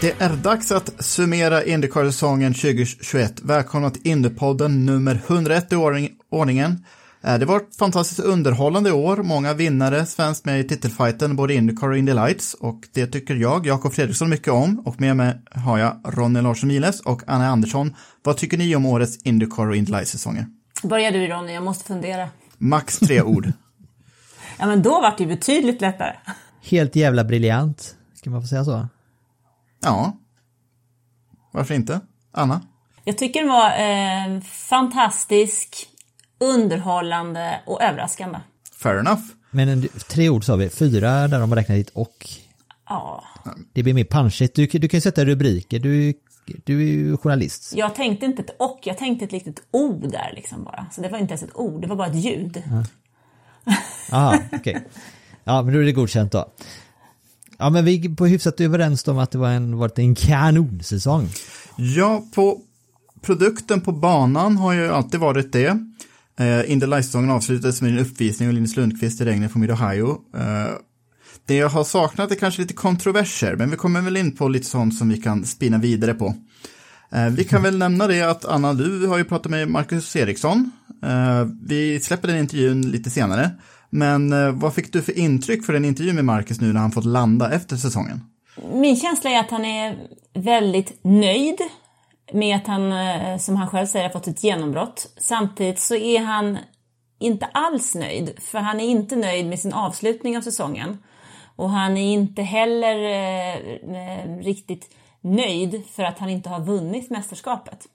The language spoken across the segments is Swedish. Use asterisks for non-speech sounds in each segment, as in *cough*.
Det är dags att summera Indycar-säsongen 2021. Välkomna till Indypodden nummer 101 i ordning- ordningen. Eh, Det var ett fantastiskt underhållande år, många vinnare svenskt med i titelfighten, både Indycar och Indy Lights. Och det tycker jag, Jakob Fredriksson, mycket om. Och med mig har jag Ronny Larsson Miles och Anna Andersson. Vad tycker ni om årets Indycar och Indy Lights-säsonger? Börja du Ronny, jag måste fundera. Max tre ord. *laughs* Ja men då var det betydligt lättare. Helt jävla briljant, ska man få säga så? Ja. Varför inte? Anna? Jag tycker den var eh, fantastisk, underhållande och överraskande. Fair enough. Men en, tre ord sa vi, fyra där de har räknat hit och. Ja, Det blir mer punchigt. Du, du kan ju sätta rubriker, du, du är ju journalist. jag tänkte inte ett och, jag tänkte ett litet o där liksom bara. Så det var inte ens ett ord, det var bara ett ljud. Aha, okej. Ja, men då är det godkänt då. Ja, men vi är på hyfsat överens om att det var en, varit en kanonsäsong. Ja, på produkten på banan har ju alltid varit det. Eh, Indy Light-säsongen avslutades med en uppvisning av Linus Lundqvist i regnet från Mid-Ohio. Eh, det jag har saknat är kanske lite kontroverser, men vi kommer väl in på lite sånt som vi kan spinna vidare på. Eh, vi kan väl nämna det att Anna, du har ju pratat med Marcus Eriksson. Eh, vi släpper den intervjun lite senare. Men eh, vad fick du för intryck för en intervju med Marcus nu när han fått landa efter säsongen? Min känsla är att han är väldigt nöjd med att han, eh, som han själv säger, har fått ett genombrott. Samtidigt så är han inte alls nöjd, för han är inte nöjd med sin avslutning av säsongen. Och han är inte heller eh, eh riktigt nöjd för att han inte har vunnit mästerskapet.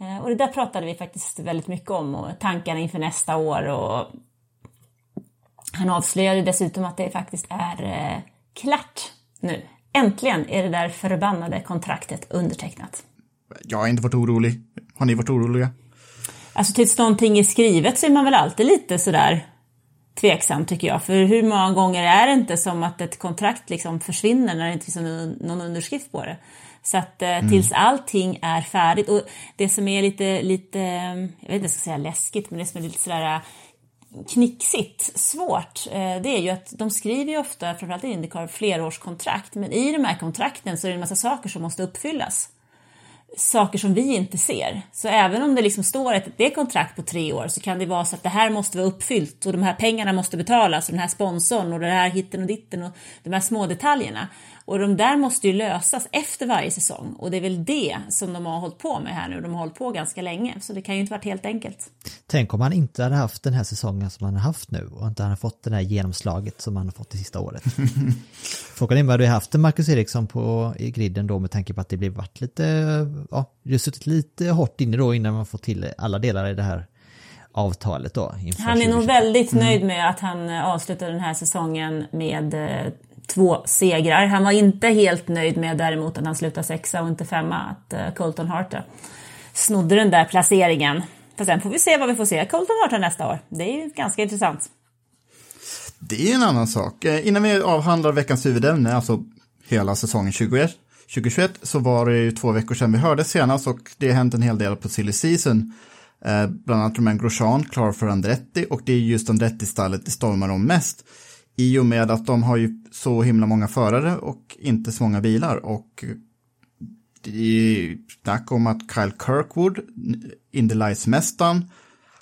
Eh, och det där pratade vi faktiskt väldigt mycket om och tankarna inför nästa år och han avslöjade dessutom att det faktiskt är eh, klart nu. Äntligen är det där förbannade kontraktet undertecknat. Jag har inte varit orolig. Har ni varit oroliga? Alltså tills någonting är skrivet så är man väl alltid lite sådär tveksam tycker jag. För hur många gånger är det inte som att ett kontrakt liksom försvinner när det inte finns någon, underskrift på det? Så att eh, tills allting är färdigt och det som är lite, lite, jag vet inte om jag ska säga läskigt, men det som är lite sådär eh, knixigt, svårt, eh, det är ju att de skriver ju ofta, framförallt i Indycar, flerårskontrakt. Men i de här kontrakten så är det en massa saker som måste uppfyllas saker som vi inte ser. Så även om det liksom står att det är kontrakt på tre år så kan det vara så att det här måste vara uppfyllt och de här pengarna måste betalas och den här sponsorn och det här hitten och ditten och de här små detaljerna. Och de där måste ju lösas efter varje säsong och det är väl det som de har hållit på med här nu. De har hållit på ganska länge så det kan ju inte varit helt enkelt. Tänk om han inte hade haft den här säsongen som han har haft nu och inte hade fått det här genomslaget som han har fått det sista året. Frågan är vad du har haft en Marcus Eriksson på i griden då med tanke på att det blev varit lite, ja, det har suttit lite hårt inne då innan man får till alla delar i det här avtalet då. Han är nog 2020. väldigt nöjd med att han eh, avslutade den här säsongen med eh, två segrar. Han var inte helt nöjd med däremot att han slutade sexa och inte femma, att eh, Colton Hart snodde den där placeringen. För sen får vi se vad vi får se Colton Hart nästa år. Det är ju ganska intressant. Det är en annan sak. Eh, innan vi avhandlar veckans huvudämne, alltså hela säsongen 2021, 2021, så var det ju två veckor sedan vi hördes senast och det har hänt en hel del på silly season. Eh, bland annat Romain Grosjean klar för Andretti och det är just Andretti-stallet det stormar om mest. I och med att de har ju så himla många förare och inte så många bilar och det är snack om att Kyle Kirkwood, Indy Lights-mästaren,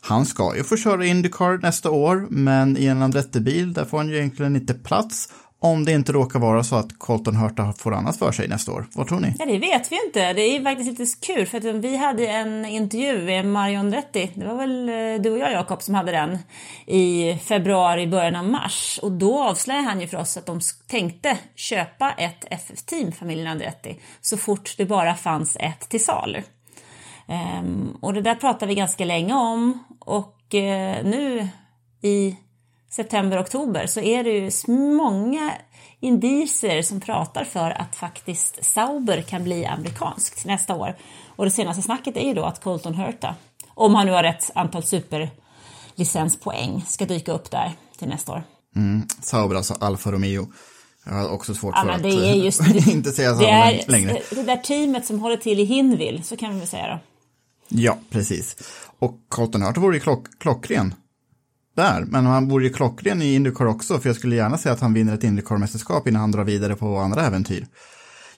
han ska ju få köra Indycar nästa år, men i en Andretti-bil där får han ju egentligen inte plats om det inte råkar vara så att Colton Hurta får annat för sig nästa år. Vad tror ni? Ja, det vet vi inte. Det är faktiskt lite kul för att vi hade en intervju med Mario Andretti. Det var väl eh, du och jag Jakob som hade den i februari, början av mars. Och då avslöjade han ju för oss att de tänkte köpa ett FF-team, familjen Andretti, så fort det bara fanns ett till salu. Ehm, och det där pratade vi ganska länge om och eh, nu i september, oktober så är det ju många indicier som pratar för att faktiskt Sauber kan bli amerikanskt nästa år. Och det senaste snacket är ju då att Colton Hurta, om han nu har rätt antal superlicenspoäng, ska dyka upp där till nästa år. Mm, Sauber, alltså Alfa Romeo. Jag har också svårt Ja, för att är just eh, *laughs* inte säga det, Sauber är längre. det där teamet som håller till i Hinville, så kan vi väl säga då. Ja, precis. Och Colton Hurta vore ju klock, klockren där, men han vore ju klockren i Indycar också, för jag skulle gärna se att han vinner ett Indycar-mästerskap innan han drar vidare på andra äventyr.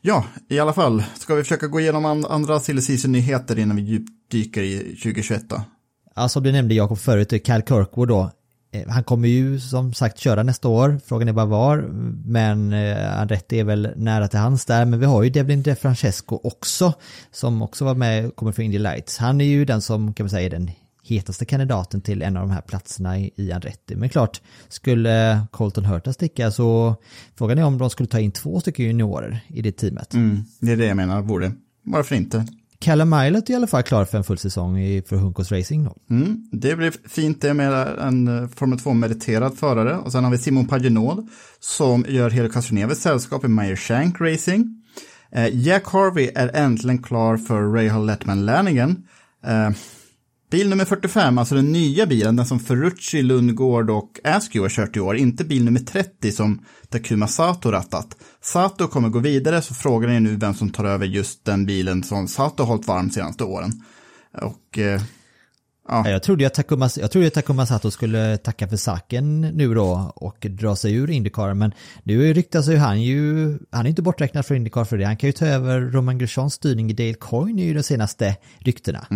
Ja, i alla fall, ska vi försöka gå igenom andra silly season-nyheter innan vi djupdyker i 2021 då? Ja, som du nämnde Jakob förut, Cal Kirkwood då. Eh, han kommer ju som sagt köra nästa år, frågan är bara var, men eh, han Andretti är väl nära till hans där, men vi har ju Devlin DeFrancesco också, som också var med, kommer från Indy Lights. Han är ju den som kan man säga är den hetaste kandidaten till en av de här platserna i, Andretti. Men klart, skulle Colton Hurta sticka så frågan är om de skulle ta in två stycken juniorer i det teamet. Mm, det är det jag menar, vore. Varför inte? Callum Milot är i alla fall klar för en full säsong i, för Hunkos Racing då. Mm, det blir fint det med en eh, Formel 2-meriterad förare. Och sen har vi Simon Paginot som gör Helo Castroneves sällskap i Meyer Shank Racing. Eh, Jack Harvey är äntligen klar för Rahal Letman Lannigan. Eh, bil nummer 45, alltså den nya bilen, den som Ferrucci, Lundgård och Askew har kört i år, inte bil nummer 30 som Takuma Sato rattat. Sato kommer gå vidare, så frågan är nu vem som tar över just den bilen som Sato har hållit varm senaste åren. Och eh, Ja, jag trodde att Takuma, jag trodde att Takuma Sato skulle tacka för saken nu då och dra sig ur Indycar men nu ryktas ju han ju, han är inte borträknad för Indycar för det, han kan ju ta över Roman Grosjeans styrning i Dale Coyne ju de senaste ryktena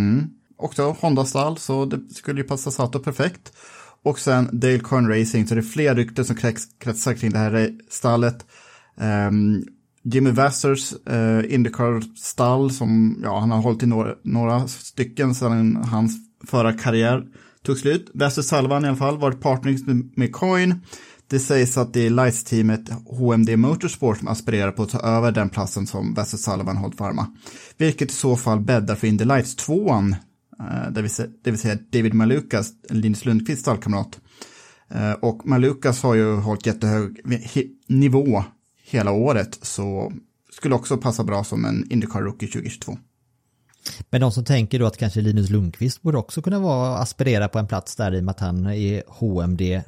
också Honda-stall, så det skulle ju passa Sato perfekt. Och sen Dale Coyne Racing, så det är fler rykten som kretsar kring det här stallet. Um, Jimmy Vassers eh, uh, Indycar-stall, som ja, han har hållit i några, några stycken sedan hans förra karriär tog slut. Vassers Salvan i alla fall varit partners med, med Det sägs att det är Lights-teamet HMD Motorsport som aspirerar på att ta över den platsen som Vassers Salvan hållit varma. Vilket i så fall bäddar för Indy Lights 2 det vill säga, det vill säga David Malukas, Linus Lundqvists stallkamrat. Eh, och Malukas har ju hållit jättehög nivå hela året, så skulle också passa bra som en Indycar Rookie 2022. Men de som tänker då att kanske Linus Lundqvist borde också kunna vara aspirera på en plats där i och med att han är HMD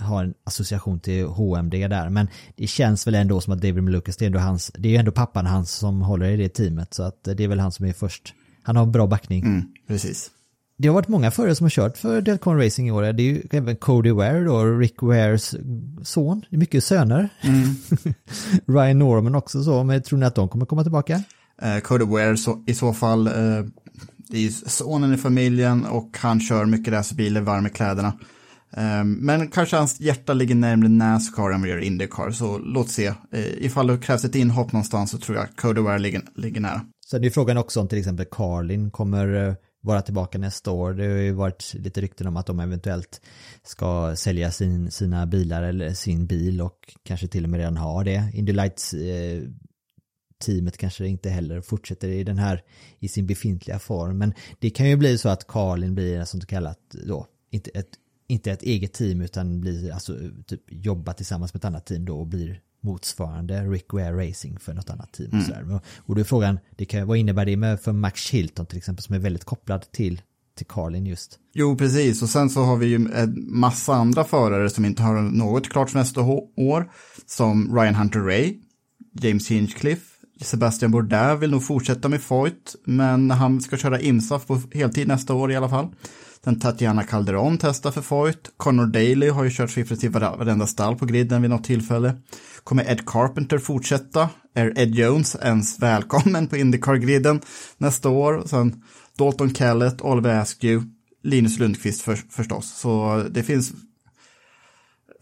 har en association till HMD där men det känns väl ändå som att David Malukas det är ändå hans det är ju ändå pappan hans som håller i det teamet så att det är väl han som är först han har bra backning. Mm, precis. Det har varit många förare som har kört för Delcon Racing i år. Det är ju även Cody Ware då, Rick Wares son. Det är mycket söner. *laughs* Ryan Norman också så, men tror ni att de kommer komma tillbaka? Eh, Cody Ware så, i så fall, eh, det är ju sonen i familjen och han kör mycket racerbilar, varm i kläderna. Eh, men kanske hans hjärta ligger närmare Nascar än vad gör Indycar, så låt se. Eh, ifall det krävs ett inhopp någonstans så tror jag Cody Ware ligger, ligger nära. Sen är ju frågan också om till exempel Carlin kommer eh, vara tillbaka nästa år. Det har ju varit lite rykten om att de eventuellt ska sälja sin, sina bilar eller sin bil och kanske till och med redan har det. Indy Lights eh, teamet kanske inte heller fortsätter i den här i sin befintliga form. Men det kan ju bli så att Carlin blir en sånt kallat då, inte ett, inte ett eget team utan blir alltså typ jobba tillsammans med ett annat team då och blir motsvarande Rick Ware Racing för något annat team. Och, sådär. Och- då är frågan, det kan, vad innebär det med för Max Hilton till exempel som är väldigt kopplad till, till Carlin just? Jo, precis. Och sen så har vi ju en massa andra förare som inte har något klart för nästa år. Som Ryan Hunter Ray, James Hinchcliffe, Sebastian Bourdais vill nog fortsätta med Foyt, men han ska köra IMSAF på heltid nästa år i alla fall. Sen Tatiana Calderon testar för Foyt. Connor Daly har ju kört siffror till varenda stall på griden vid något tillfälle. Kommer Ed Carpenter fortsätta? Är Ed Jones ens välkommen på Indycar-griden nästa år? Sen Dalton Kellett, Oliver Askew, Linus Lundqvist för, förstås. Så det finns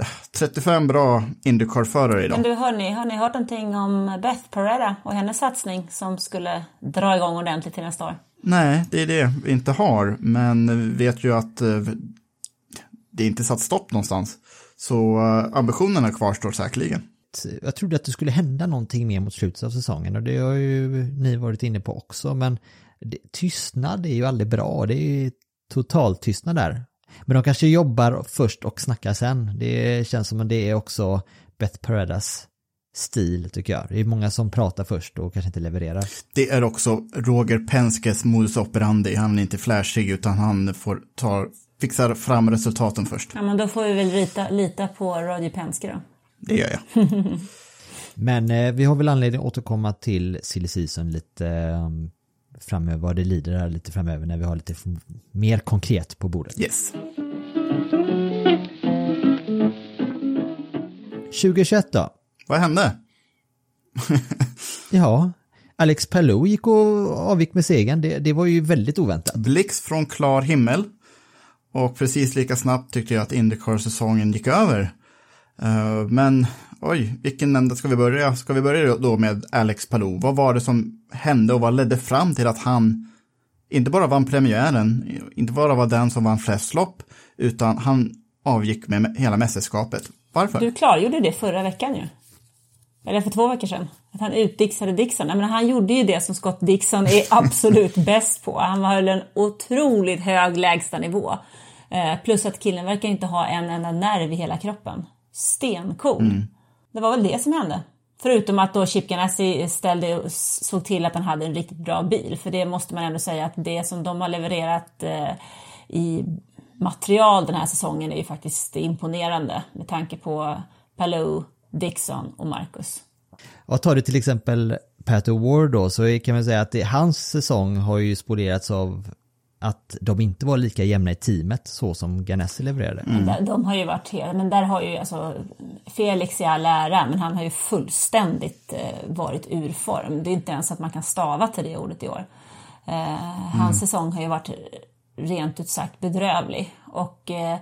eh, 35 bra Indycar-förare idag. Men du, hörni, har ni hört någonting om Beth Peretta och hennes satsning som skulle dra igång ordentligt till nästa år? Nej, det är det vi inte har, men vi vet ju att eh, det inte satt stopp någonstans. Så eh, ambitionerna kvarstår säkerligen. Jag trodde att det skulle hända någonting mer mot slutet av säsongen och det har ju ni varit inne på också men tystnad är ju aldrig bra, det är total tystnad där. Men de kanske jobbar först och snackar sen. Det känns som att det är också Beth Paradas stil tycker jag. Det är många som pratar först och kanske inte levererar. Det är också Roger Penskes modus operandi. Han är inte flashig utan han får ta, fixar fram resultaten först. Ja, men då får vi väl lita, lita på Roger Penske då. Det gör jag. *laughs* Men eh, vi har väl anledning att återkomma till silly season lite eh, framöver, vad det lider här lite framöver när vi har lite mer konkret på bordet. Yes. 2021 då? Vad hände? *laughs* Ja, Alex Palou gick och avgick med segern. Det, det var ju väldigt oväntat. Blixt från klar himmel. Och precis lika snabbt tyckte jag att Indycar-säsongen gick över. Eh, men oj, vilken ända ska vi börja? Ska vi börja då med Alex Palou? Vad var det som hände och vad ledde fram till att han inte bara vann premiären, inte bara var den som vann flest lopp, utan han avgick med hela mästerskapet. Varför? Du klargjorde det förra veckan ju. Eller för två veckor sedan. Att han utdixade Dixon. Nej, men han gjorde ju det som Scott Dixon är *laughs* absolut bäst på. Han höll en otroligt hög lägstanivå. Eh, plus att killen verkar inte ha en enda nerv i hela kroppen. Stencool. Det var väl det som hände. Förutom att då Chip Ganassi ställde, såg till att han hade en riktigt bra bil. För det måste man ändå säga att det som de har levererat eh, i material den här säsongen är ju faktiskt imponerande med tanke på Palou, Dixon och Marcus. Och tar du till exempel Pat O'Ward då så kan man säga att det, hans säsong har ju spolierats av att de inte var lika jämna i teamet så som Ganassi levererade. Där- De har ju varit helt, men där har ju alltså Felix i all ära, men han har ju fullständigt eh, varit ur form. Det är inte ens att man kan stava till det ordet i år. Eh, hans säsong har ju varit rent ut sagt bedrövlig. Och eh,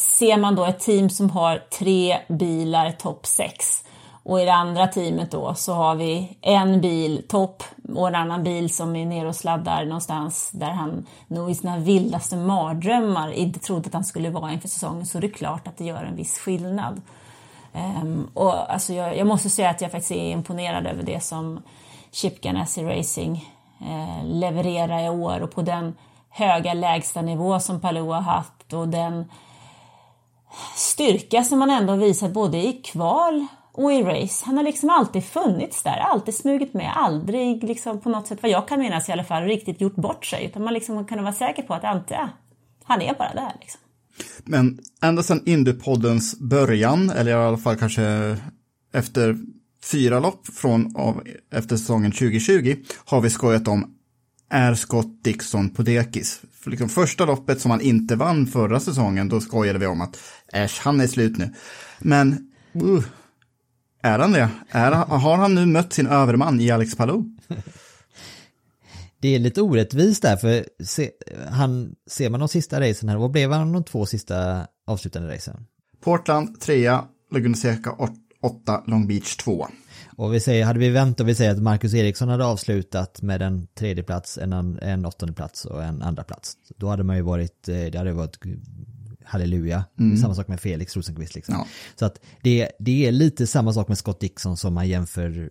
ser man då ett team som har tre bilar topp 6 och i det andra teamet då så har vi en bil topp och en annan bil som är nere och sladdar någonstans där han nog i sina vildaste mardrömmar inte trodde att han skulle vara inför säsongen så är det klart att det gör en viss skillnad. Um, och alltså jag, jag måste säga att jag faktiskt är imponerad över det som Chip Ganassi Racing eh, levererar i år och på den höga lägstanivå som Palou har haft och den styrka som han ändå visat både i kval och i race. Han har liksom alltid funnits där, alltid smugit med, aldrig liksom på något sätt, vad jag kan minnas i alla fall, riktigt gjort bort sig. Utan man liksom kunde vara säker på att Ante, han är bara där liksom. Men ända sedan Indypoddens början, eller i alla fall kanske efter fyra lopp från av, efter säsongen 2020, har vi skojat om är Scott Dixon på dekis? För liksom första loppet som han inte vann förra säsongen, då skojade vi om att äsch, han är slut nu. Men, uh, är han det? Är, har han nu mött sin överman i Alex Palou? Det är lite orättvist där för se, han, ser man de sista racen här, vad blev han de två sista avslutande racen? Portland 3, Laguna Seca 8, Long Beach 2. Och vi säger, hade vi vänt och vi säger att Marcus Eriksson hade avslutat med en tredje plats, en, en åttonde plats och en andra plats. Då hade man ju varit, eh, det hade varit halleluja. Samma sak med Felix Rosenqvist liksom. Ja. Så att det, det är lite samma sak med Scott Dixon som man jämför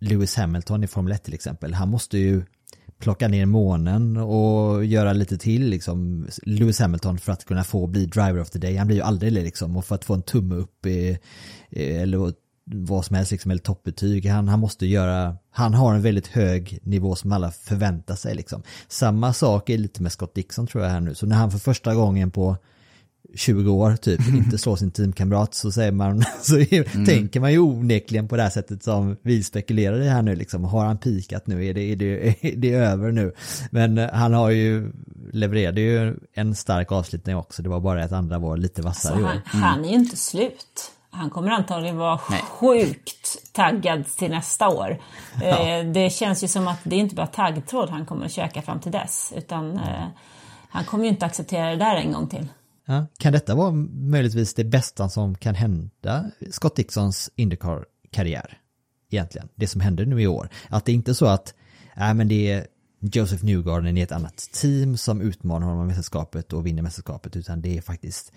Lewis Hamilton i Formel 1 till exempel. Han måste ju plocka ner månen och göra lite till liksom Lewis Hamilton för att kunna få bli driver of the day. Han blir ju aldrig det liksom och för att få en tumme upp i, eller vad som helst liksom eller toppbetyg. Han, han måste göra, han har en väldigt hög nivå som alla förväntar sig liksom. Samma sak är lite med Scott Dixon tror jag här nu. Så när han för första gången på 20 år typ *laughs* inte slår sin teamkamrat så säger man, *laughs* så är, tänker man ju onekligen på det här sättet som vi spekulerar i här nu liksom. Har han pikat nu? Är det, är det, *laughs* är det över nu? Men eh, han har ju, levererade ju en stark avslutning också. Det var bara att andra var lite vassare Så i år. han, han är ju inte slut. Han kommer antagligen vara sjukt taggad till nästa år. Eh, det känns ju som att det är inte bara taggtråd han kommer att käka fram till dess. Utan eh, han kommer ju inte acceptera det där en gång till. Ja, kan detta vara möjligtvis det bästa som kan hända Scott Dixons Indycar-karriär? Egentligen, det som händer nu i år. Att det är inte så att, nej men det är Joseph Newgarden i ett annat team som utmanar honom i mästerskapet och vinner mästerskapet, utan det är faktiskt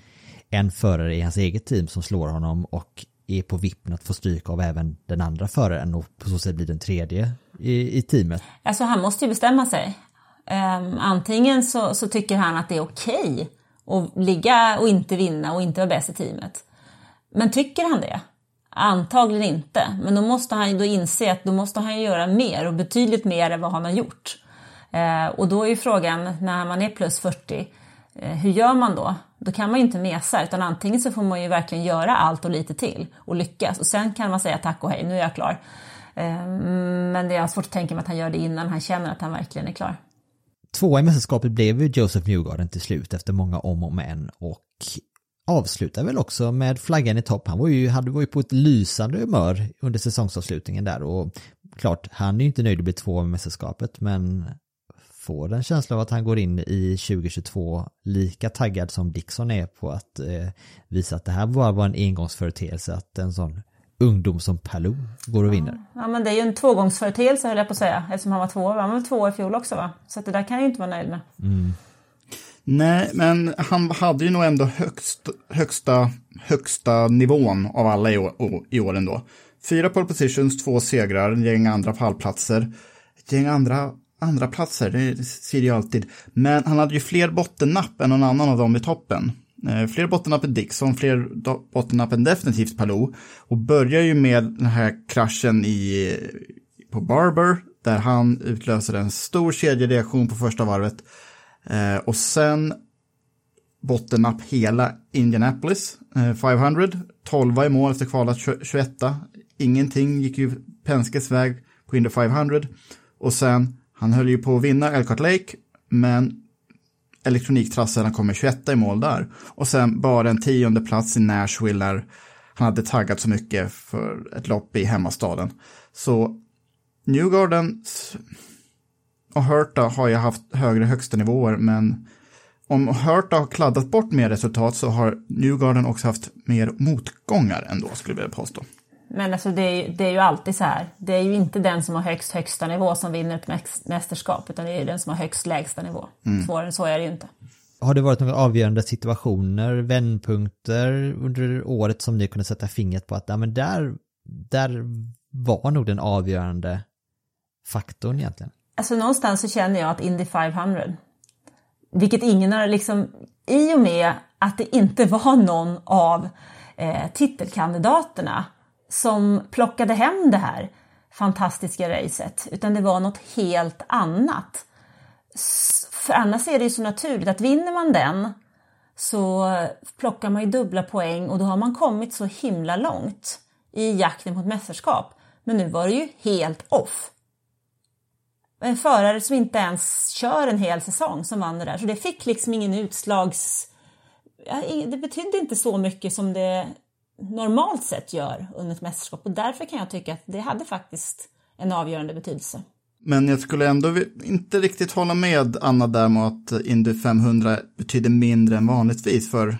en förare i hans eget team som slår honom och är på vippen att få stryk av även den andra föraren och på så sätt blir den tredje i, i teamet. Alltså han måste ju bestämma sig. Ehm, antingen så, så tycker han att det är okej och ligga och inte vinna och inte vara bäst i teamet. Men tycker han det? Antagligen inte. Men då måste han ju då inse att då måste han göra mer och betydligt mer än vad han har gjort. Eh, och då är ju frågan när man är plus 40, eh, hur gör man då? Då kan man ju inte mesa utan antingen så får man ju verkligen göra allt och lite till och lyckas och sen kan man säga tack och hej, nu är jag klar. Eh, men det är svårt att tänka mig att han gör det innan han känner att han verkligen är klar. Tvåa i mästerskapet blev ju Joseph Newgarden till slut efter många om och men och avslutar väl också med flaggan i topp. Han var ju, hade, varit på ett lysande humör under säsongsavslutningen där och klart, han är ju inte nöjd att bli tvåa i mästerskapet men får en känsla av att han går in i 2022 lika taggad som Dixon är på att eh, visa att det här bara var en engångsföreteelse, att en sån ungdom som Palou går och vinner. Ja men det är ju en tvågångsföreteelse höll jag på att säga eftersom han var tvåa. Han var väl tvåa i fjol också va? Så det där kan jag ju inte vara nöjd med. Nej, men han hade ju nog ändå högst, högsta, högsta nivån av alla i år, i år ändå. Fyra pole positions, två segrar, ett gäng andra pallplatser. Ett gäng andra, andra platser, det ser ju alltid. Men han hade ju fler bottennapp än någon annan av dem i toppen. Eh, fler bottennapp än Dixon, fler bottennapp än definitivt Palou. Och börjar ju med den här kraschen i, på Barber, där han utlöser en stor kedjereaktion på första varvet. Eh, och sen bottennapp hela Indianapolis eh, 500. 12 i mål efter kvalat 21. Ingenting gick ju Penskes väg på Indy 500. Och sen, han höll ju på att vinna Elkhart Lake, men elektroniktrassarna kommer 21 i mål där. Och sen bara en tionde plats i Nashville där han hade taggat så mycket för ett lopp i hemmastaden. Så Newgarden och Hurta har ju haft högre högsta nivåer, men om Hurta har kladdat bort mer resultat så har Newgarden också haft mer motgångar ändå, skulle jag vilja påstå. Men alltså det är, ju- det är ju alltid så här. Det är ju inte den som har högst högsta nivå som vinner ett mästerskap utan det är den som har högst lägsta nivå. Svårare än så är det ju inte. Har det varit några avgörande situationer, vändpunkter under året som ni kunde sätta fingret på att ja, men där, där var nog den avgörande faktorn egentligen? Alltså någonstans så känner jag att Indy 500, vilket ingen har liksom, i och med att det inte var någon av eh, titelkandidaterna som plockade hem det här fantastiska racet, utan det var något helt annat. För annars är det ju så naturligt att vinner man den så plockar man ju dubbla poäng och då har man kommit så himla långt i jakten på ett mästerskap. Men nu var det ju helt off en förare som inte ens kör en hel säsong som vann det där. Så det fick liksom ingen utslags... Det betydde inte så mycket som det normalt sett gör under ett mästerskap. Och därför kan jag tycka att det hade faktiskt en avgörande betydelse. Men jag skulle ändå inte riktigt hålla med Anna där med att Indy 500 betyder mindre än vanligtvis, för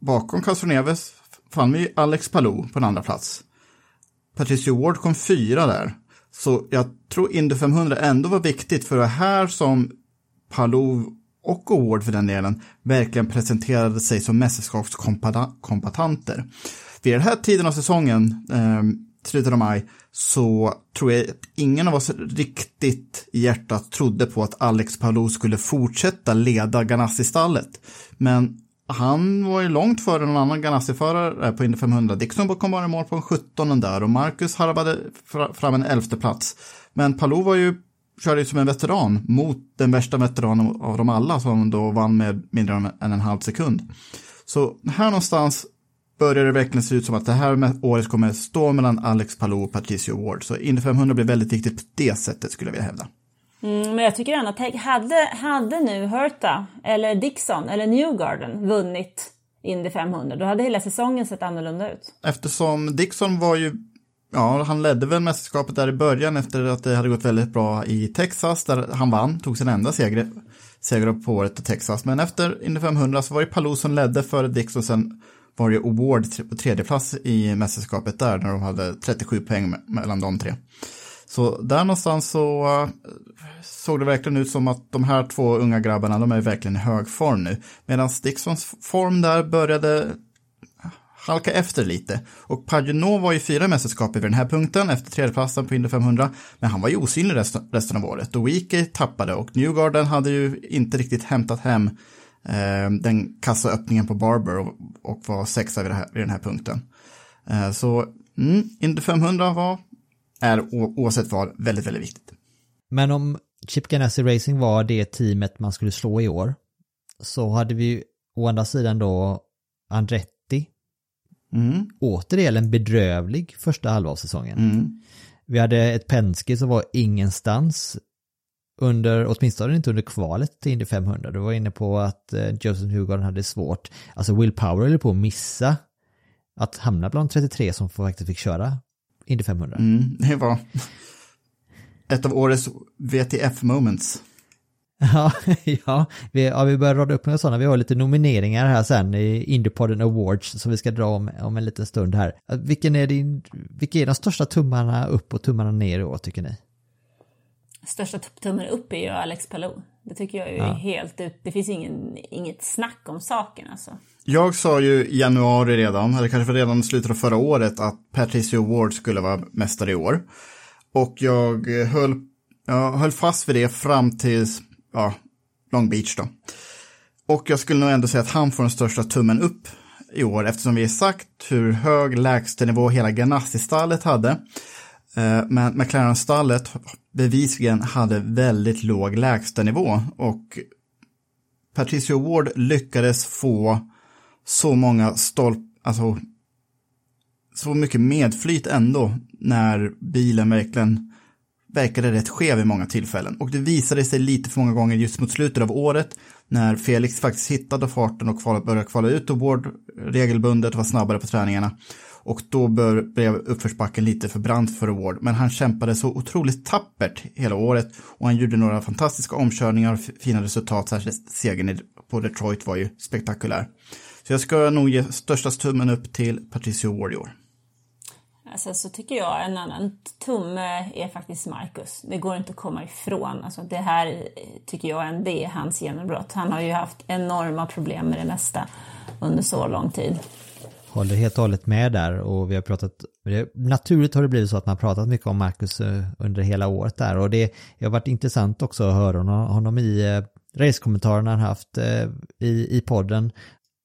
bakom Castroneves fann vi Alex Palou på en andra plats. Patricio Ward kom fyra där. Så jag tror Indy 500 ändå var viktigt för det här som Palou och Award för den delen verkligen presenterade sig som mästerskapskombatanter. Vid den här tiden av säsongen, eh, slutet av maj, så tror jag att ingen av oss riktigt i hjärtat trodde på att Alex Palou skulle fortsätta leda Ganassi-stallet. Men han var ju långt före någon annan Ganassi-förare på Indy 500. Dixon kom bara i mål på en 17 där och Marcus harvade fram en elfte plats. Men Palou var ju, körde ju som en veteran mot den värsta veteranen av dem alla som då vann med mindre än en halv sekund. Så här någonstans börjar det verkligen se ut som att det här med året kommer stå mellan Alex Palou och Patricio Ward. Så Indy 500 blir väldigt viktigt på det sättet skulle jag vilja hävda. Mm, men jag tycker ändå att hade, hade nu Hurta eller Dixon eller Newgarden vunnit Indy 500, då hade hela säsongen sett annorlunda ut. Eftersom Dixon var ju, ja, han ledde väl mästerskapet där i början efter att det hade gått väldigt bra i Texas, där han vann, tog sin enda seger, seger på året i Texas. Men efter Indy 500 så var det Palou som ledde före Dixon, sen var det Award på tredje plats i mästerskapet där, när de hade 37 poäng mellan de tre. Så där någonstans så eh, såg det verkligen ut som att de här två unga grabbarna, de är verkligen i hög form nu. Medan Dixons form där började halka efter lite. Och Paginot var ju fyra mästerskap vid den här punkten efter tredjeplatsen på Indy 500. Men han var ju osynlig resten, resten av året. Och Weekey tappade och Newgarden hade ju inte riktigt hämtat hem eh, den kassaöppningen på Barber och, och var sexa vid, här, vid den här punkten. Eh, så mm, Indy 500 var, är oavsett vad väldigt, väldigt viktigt. Men om Chip Ganassi Racing var det teamet man skulle slå i år så hade vi å andra sidan då Andretti Mm. återigen en bedrövlig första halva av säsongen. Mm. Vi hade ett Penske som var ingenstans under, åtminstone inte under kvalet till Indy 500. Du var inne på att eh, Joseph Hugarden hade svårt, alltså Will Power höll på att missa att hamna bland 33 som faktiskt fick köra Indy 500. Mm, det var ett av årets VTF-moments. *laughs* Ja, ja, vi, ja, vi börjar rada upp några sådana. Vi har lite nomineringar här sen i Indypodden Awards som vi ska dra om, om en liten stund här. Vilken är, din, vilka är de största tummarna upp och tummarna ner i år tycker ni? Största tummen upp är ju Alex Palou. Det tycker jag är Ja. helt ut. Det finns ingen, inget snack om saken alltså. Jag sa ju i januari redan, eller kanske redan i slutet av förra året, att Patricio Ward skulle vara mästare i år. Och jag höll, jag höll fast vid det fram till ja, Long Beach då. Och jag skulle nog ändå säga att han får den största tummen upp i år eftersom vi har sagt hur hög lägstanivå hela Ganassi-stallet hade. Eh, men McLaren-stallet bevisligen hade väldigt låg lägstanivå och Patricio Ward lyckades få så många stolp, alltså så mycket medflyt ändå när bilen verkligen verkade rätt skev i många tillfällen. Och det visade sig lite för många gånger just mot slutet av året när Felix faktiskt hittade farten och började kvala ut och Ward regelbundet var snabbare på träningarna. Och då bör, blev uppförsbacken lite för brant för Ward. Men han kämpade så otroligt tappert hela året och han gjorde några fantastiska omkörningar och fina resultat. Särskilt segern på Detroit var ju spektakulär. Så jag ska nog ge största tummen upp till Patricio Ward i år. Alltså, så tycker jag en annan tumme är faktiskt Marcus. Det går inte att komma ifrån. Alltså, det här tycker jag är- det är hans genombrott. Han har ju haft enorma problem med det mesta under så lång tid. Håller helt och hållet med där och vi har pratat, naturligt har det blivit så att man pratat mycket om Marcus eh, under hela året där och det det har varit intressant också att höra honom, honom i eh, racekommentarerna han haft eh, i, i podden.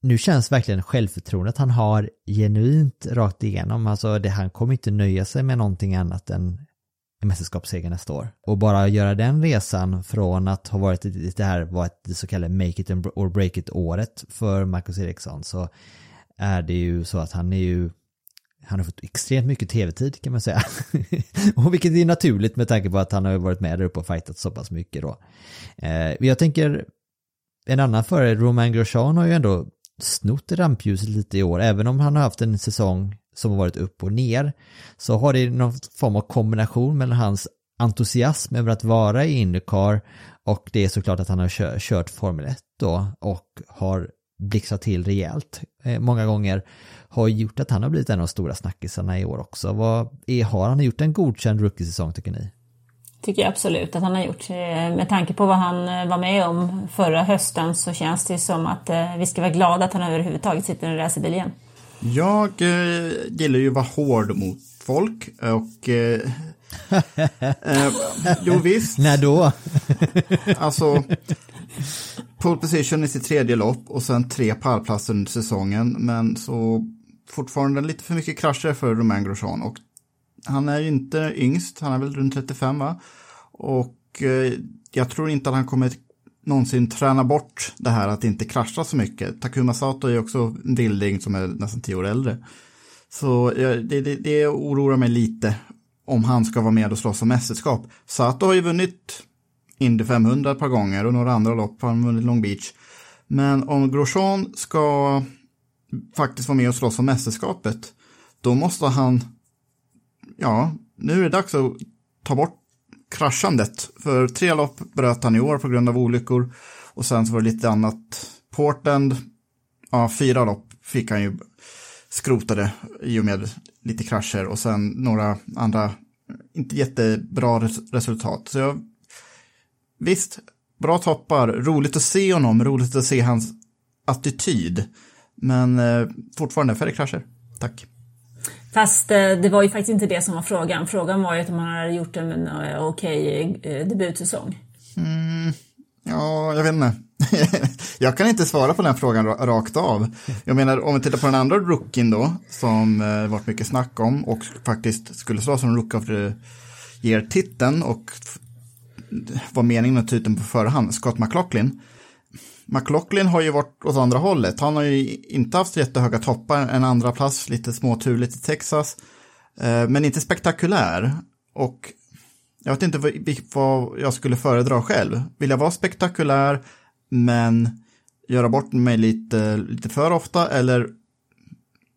Nu känns verkligen självförtroendet han har genuint rakt igenom, alltså det, han kommer inte nöja sig med någonting annat än en mästerskapsseger nästa år. Och bara göra den resan från att ha varit i- det här var ett det så kallade make it or break it året för Marcus Eriksson så är det ju så att han är ju han har fått extremt mycket tv-tid kan man säga. *laughs* och vilket är naturligt med tanke på att han har varit med där uppe och fightat så pass mycket då. Eh, jag tänker, en annan förare, Romain Grosjean har ju ändå snott rampljuset lite i år, även om han har haft en säsong som har varit upp och ner, så har det någon form av kombination mellan hans entusiasm över att vara i Indycar och det är såklart att han har kört Formel 1 då och har blixtrat till rejält eh, många gånger har gjort att han har blivit en av de stora snackisarna i år också. Vad är, har han gjort en godkänd rookie-säsong tycker ni? Tycker jag absolut att han har gjort. Eh, Med tanke på vad han eh, var med om förra hösten så känns det som att eh, vi ska vara glada att han överhuvudtaget sitter i en racerbil igen. Jag eh, gillar ju att vara hård mot folk och eh, eh, jo visst, *laughs* När då? *laughs* alltså pole position i sitt tredje lopp och sen tre pallplatser under säsongen men så fortfarande lite för mycket krascher för Romain Grosjean och han är ju inte yngst, han är väl runt 35 va? Och eh, jag tror inte att han kommer någonsin träna bort det här att inte krascha så mycket. Takuma Sato är också en vilding som är nästan tio år äldre. Så det, det, det oroar mig lite om han ska vara med och slåss om mästerskap. Sato har ju vunnit Indy 500 ett par gånger och några andra lopp har han vunnit Long Beach. Men om Grosjean ska faktiskt vara med och slåss om mästerskapet, då måste han, ja, nu är det dags att ta bort kraschandet. För tre lopp bröt han i år på grund av olyckor och sen så var det lite annat. Portland, ja, fyra lopp fick han ju skrotade i och med lite krascher och sen några andra inte jättebra res resultat. Så jag, visst, bra toppar, roligt att se honom, roligt att se hans attityd. Men eh, fortfarande färre krascher. Tack. Fast eh, det var ju faktiskt inte det som var frågan. Frågan var ju att man hade gjort en eh, okej okay debutsäsong. Mm, ja, jag vet inte. *laughs* jag kan inte svara på den frågan rakt av. Jag menar, om vi tittar på den andra rookien då, som eh, varit mycket snack om och faktiskt skulle slå som Rook of the Year-titeln och var meningen att ta ut den på förhand, Scott McLaughlin. McLaughlin har ju varit åt andra hållet. Han har ju inte haft jättehöga toppar, en andra plats, lite småturligt i Texas, eh, men inte spektakulär. Och jag vet inte vad, vad jag skulle föredra själv. Vill jag vara spektakulär men göra bort mig lite, lite för ofta eller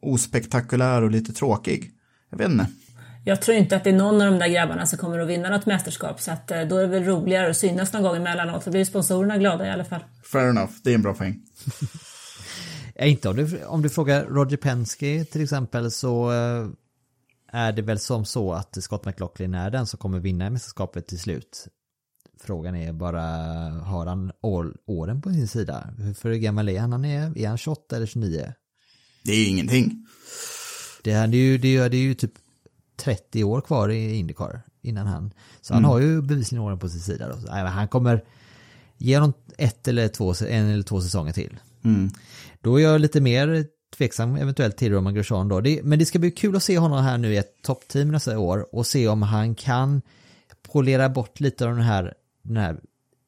ospektakulär och lite tråkig? Jag vet inte. Jag tror inte att det är någon av de där grabbarna som kommer att vinna något mästerskap så att eh, då är det väl roligare att synas någon gång emellanåt så blir sponsorerna glada i alla fall. Fair enough, det är en bra poäng. *laughs* Inte om du, om du frågar Roger Penske till exempel så eh, är det väl som så att Scott McLaughlin är den som kommer vinna mästerskapet till slut. Frågan är bara, har han år, åren på sin sida? Hur för hur gammal är han? han är, är han 28 eller 29? Det är ingenting. Det är, det är, ju, det är, det är ju typ 30 år kvar i Indycar innan han. Så han har ju bevisligen åren på sin sida. Då. Så, nej, han kommer ge honom ett eller två, en eller två säsonger till. Då är jag lite mer tveksam eventuellt till Roman Grosjean då. Det, men det ska bli kul att se honom här nu i ett toppteam nästa år och se om han kan polera bort lite av den här, den här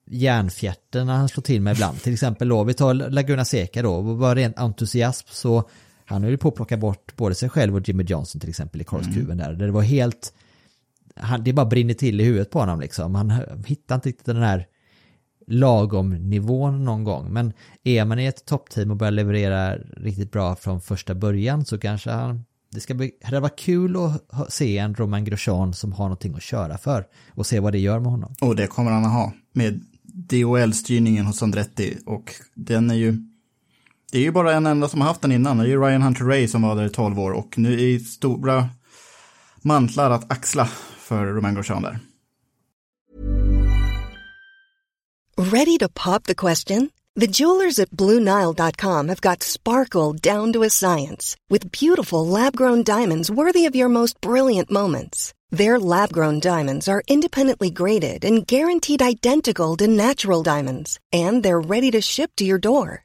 järnfjärten han slår till med ibland. Till exempel då, vi tar Laguna Seca då, och bara ren entusiasm så han höll ju på att plocka bort både sig själv och Jimmy Johnson till exempel i korvskruven där. Där det var helt, han, det bara brinner till i huvudet på honom liksom. Han hittar inte riktigt den här lagom nivån någon gång. Men är man i ett toppteam och börjar leverera riktigt bra från första början så kanske han det ska bli, det var kul att se en Roman Grosjean som har någonting att köra för och se vad det gör med honom. Och det kommer han att ha med DOL-styrningen hos Andretti och den är ju det är ju bara en enda som har haft den innan, det är ju Ryan Hunter Ray som var där i 12 år och nu är stora mantlar att axla för Romain Grosjean där. Ready to pop the question? The jewelers at BlueNile.com have got sparkle down to a science with beautiful lab grown diamonds worthy of your most brilliant moments. Their lab grown diamonds are independently graded and guaranteed identical to natural diamonds, and they're ready to ship to your door.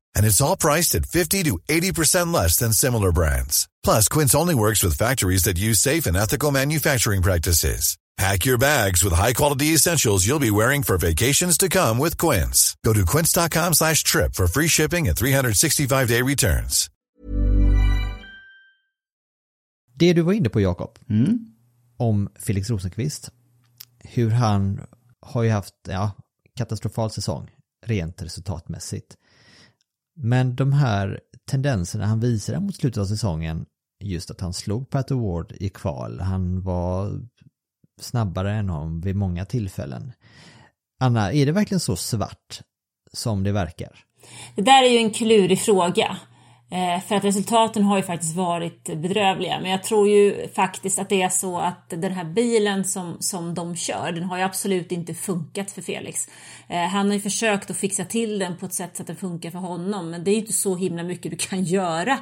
And it's all priced at 50 to 80% less than similar brands. Plus, Quince only works with factories that use safe and ethical manufacturing practices. Pack your bags with high-quality essentials you'll be wearing for vacations to come with Quince. Go to quince.com slash trip for free shipping and 365-day returns. Det du var inne på Jakob, Mm. om Felix Rosenqvist, hur han har ju haft, ja, katastrofal säsong, rent resultatmässigt. Men de här tendenserna han visade mot slutet av säsongen, just att han slog Pat Award i kval, han var snabbare än honom vid många tillfällen. Anna, är det verkligen så svart som det verkar? Det där är ju en klurig fråga. Eh, för att resultaten har ju faktiskt varit bedrövliga. Men jag tror ju faktiskt att det är så att den här bilen som, som de kör, den har ju absolut inte funkat för Felix. Eh, han har ju försökt att fixa till den på ett sätt så att den funkar för honom. Men det är ju inte så himla mycket du kan göra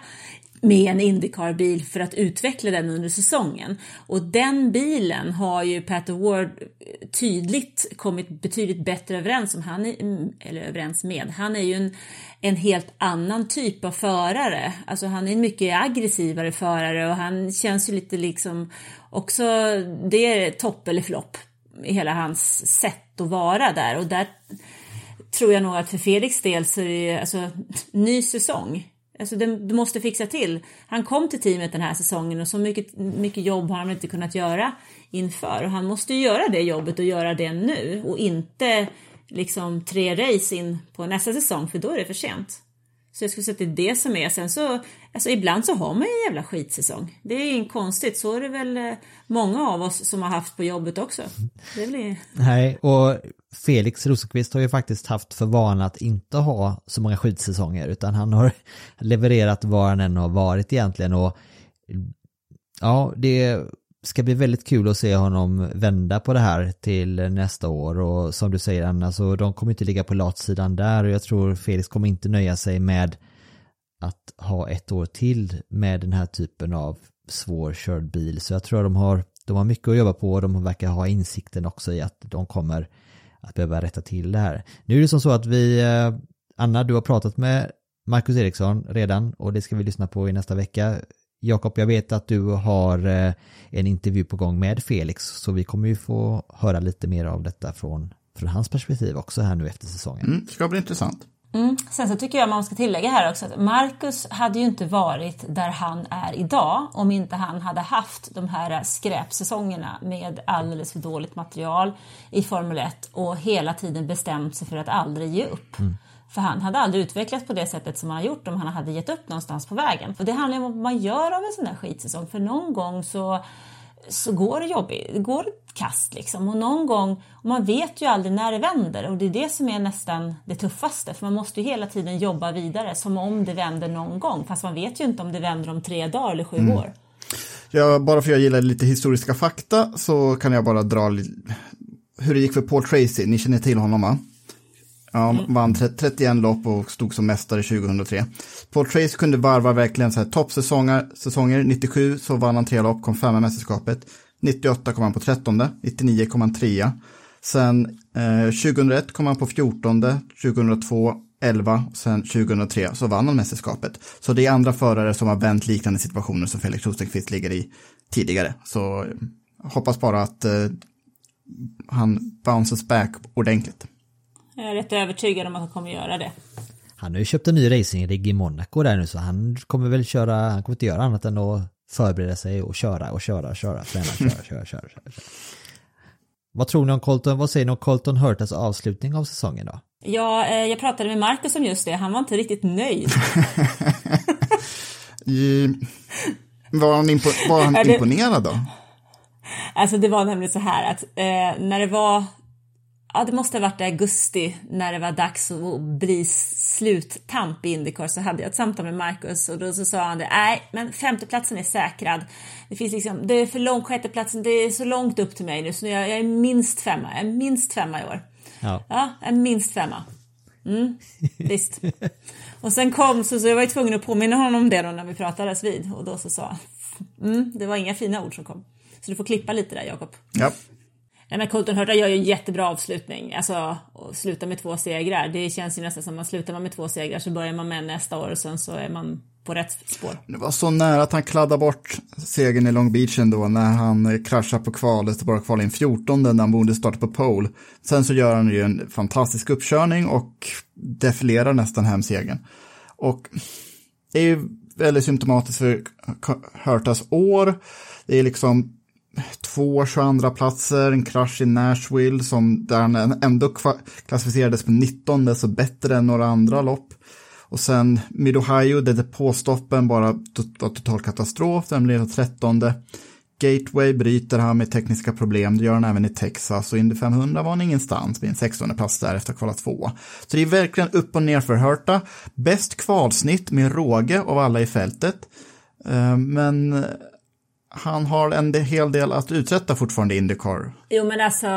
med en Indycar-bil för att utveckla den under säsongen. Och den bilen har ju Pat Award eh, tydligt kommit betydligt bättre överens om, han är, mm, eller överens med. Han är ju en, en helt annan typ av förare. Alltså han är en mycket aggressivare förare och han känns ju lite liksom också, det är topp eller flopp i hela hans sätt att vara där och där tror jag nog att för Felix del så är det alltså ny säsong Alltså du måste fixa till. Han kom till teamet den här säsongen och så mycket, mycket jobb har han inte kunnat göra inför. Och han måste ju göra det jobbet och göra det nu och inte liksom tre race in på nästa säsong för då är det för sent. Så jag skulle säga att det är det som är. Sen så, alltså ibland så har man ju en jävla skitsäsong. Det är inget konstigt. Så är det väl eh, många av oss som har haft på jobbet också. Det blir... Nej, och Felix Rosenqvist har ju faktiskt haft för vana att inte ha så många skitsäsonger utan han har *laughs* levererat var han än har varit egentligen och ja, det ska bli väldigt kul att se honom vända på det här till nästa år och som du säger Anna så de kommer inte ligga på latsidan där och jag tror Felix kommer inte nöja sig med att ha ett år till med den här typen av svårkörd bil så jag tror de har de har mycket att jobba på och de verkar ha insikten också i att de kommer att behöva rätta till det här. Nu är det som så att vi, eh, Anna, du har pratat med Marcus Eriksson redan och det ska vi lyssna på i nästa vecka. Jakob, jag vet att du har eh, en intervju på gång med Felix så vi kommer ju få höra lite mer av detta från, från hans perspektiv också här nu efter säsongen. Mm, det ska bli intressant. Mm. Sen så tycker jag man ska tillägga här också att Marcus hade ju inte varit där han är idag om inte han hade haft de här skräpsäsongerna med alldeles för dåligt material i Formel 1 och hela tiden bestämt sig för att aldrig ge upp. Mm. För han hade aldrig utvecklats på det sättet som han har gjort om han hade gett upp någonstans på vägen. För det handlar om vad man gör av en sån där skitsäsong. För någon gång så, så går det jobbigt, det går kast liksom. Och någon gång, och man vet ju aldrig när det vänder och det är det som är nästan det tuffaste. För man måste ju hela tiden jobba vidare som om det vänder någon gång. Fast man vet ju inte om det vänder om tre dagar eller sju mm. år. Ja, bara för att jag gillar lite historiska fakta så kan jag bara dra hur det gick för Paul Tracy. Ni känner till honom va? Ja, mm. vann 31 lopp och stod som mästare 2003. Paul Tracy kunde varva verkligen så här toppsäsonger. Säsonger. 97 så vann han tre lopp, kom femma i mästerskapet. 98 kom han på 13, 99 kom han trea. Sen eh, 2001 kom han på 14, 2002 11, sen 2003 så vann han mästerskapet. Så det är andra förare som har vänt liknande situationer som Felix Rosenqvist ligger i tidigare. Så eh, hoppas bara att eh, han bounces back ordentligt. Jag är rätt övertygad om att han kommer göra det. Han har ju köpt en ny racingrigg i Monaco där nu så han kommer väl köra, han kommer inte göra annat än att förbereda sig och köra och köra och köra, träna, köra, köra, köra, köra. Vad tror ni om Colton, vad säger ni om Colton Hurtas avslutning av säsongen då? Ja, eh, jag pratade med Marcus om just det, han var inte riktigt nöjd. *laughs* var han, impo var han imponerad då? Alltså det var nämligen så här att eh, när det var ja, det måste ha varit i augusti när det var dags att bli sluttamp i Indycar så hade jag ett samtal med Marcus och då så sa han det, nej men femteplatsen är säkrad. Det finns liksom, det är för långt, sjätteplatsen, det är så långt upp till mig nu så jag, jag är minst femma, jag är minst femma i år. Ja, ja jag är minst femma. Mm, visst. *laughs* Och sen kom, så, så jag var ju tvungen att påminna honom om det då när vi pratades vid och då så sa han, mm, det var inga fina ord som kom. Så du får klippa lite där Jakob. Ja. Nej men Colton Hurta gör ju en jättebra avslutning. Alltså, att sluta med två segrar. Det känns ju nästan som att slutar man med två segrar så börjar man med nästa år och sen så är man på rätt spår. Det var så nära att han kladdade bort segern i Long Beach ändå när han kraschade på kvalet och bara kvalade in 14 när han borde starta på pole. Sen så gör han ju en fantastisk uppkörning och defilerar nästan hem segern. Och det är ju väldigt symptomatiskt för Hurtas år. Det är liksom två 22 platser, en krasch i Nashville som där han ändå klassificerades på 19, så bättre än några andra lopp. Och sen Mid-Ohio där depåstoppen bara var total katastrof, den blev 13. Gateway bryter han med tekniska problem, det gör han även i Texas och Indy 500 var han ingenstans vid en 16 plats där efter att kvala två. Så det är verkligen upp och ner för Hurta. Bäst kvalsnitt med råge av alla i fältet. Eh, men han har en hel del att uträtta fortfarande i Indycar. Jo men alltså,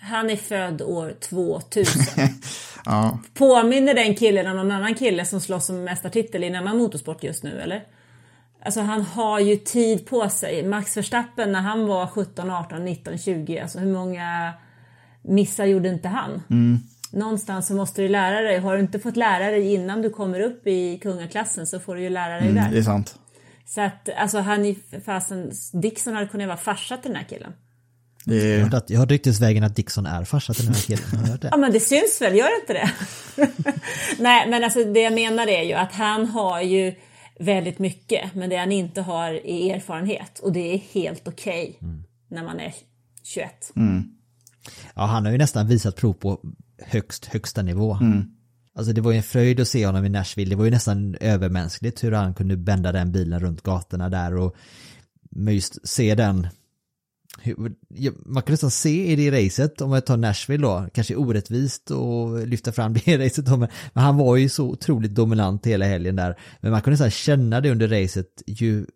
han är född år 2000. *laughs* Ja, Påminner den killen om någon annan kille som slåss om mästartitel i en annan motorsport just nu eller? Alltså han har ju tid på sig. Max Verstappen när han var 17, 18, 19, 20, alltså hur många missar gjorde inte han? Någonstans så måste du lära dig. Har du inte fått lära dig innan du kommer upp i kungaklassen så får du ju lära dig mm, det där. är sant. Så att alltså han är fasen, Dixon hade kunnat vara farsa till den här killen. Det Jag har hört att- Jag har ryktesvägen att Dixon är farsa till den här killen. Har du hört det? Ja men det syns väl, gör det inte det? *laughs* Nej men alltså det jag menar är ju att han har ju väldigt mycket men det han inte har är erfarenhet och det är helt okej när man är 21. Ja, han har ju nästan visat prov på högst, högsta nivå. Alltså det var ju en fröjd att se honom i Nashville. Det var ju nästan övermänskligt hur han kunde bända den bilen runt gatorna där och men just se den man kan nästan se i det racet, om jag tar Nashville då, kanske orättvist och lyfta fram det *laughs* racet då, men han var ju så otroligt dominant hela helgen där. Men man kunde nästan känna det under racet ju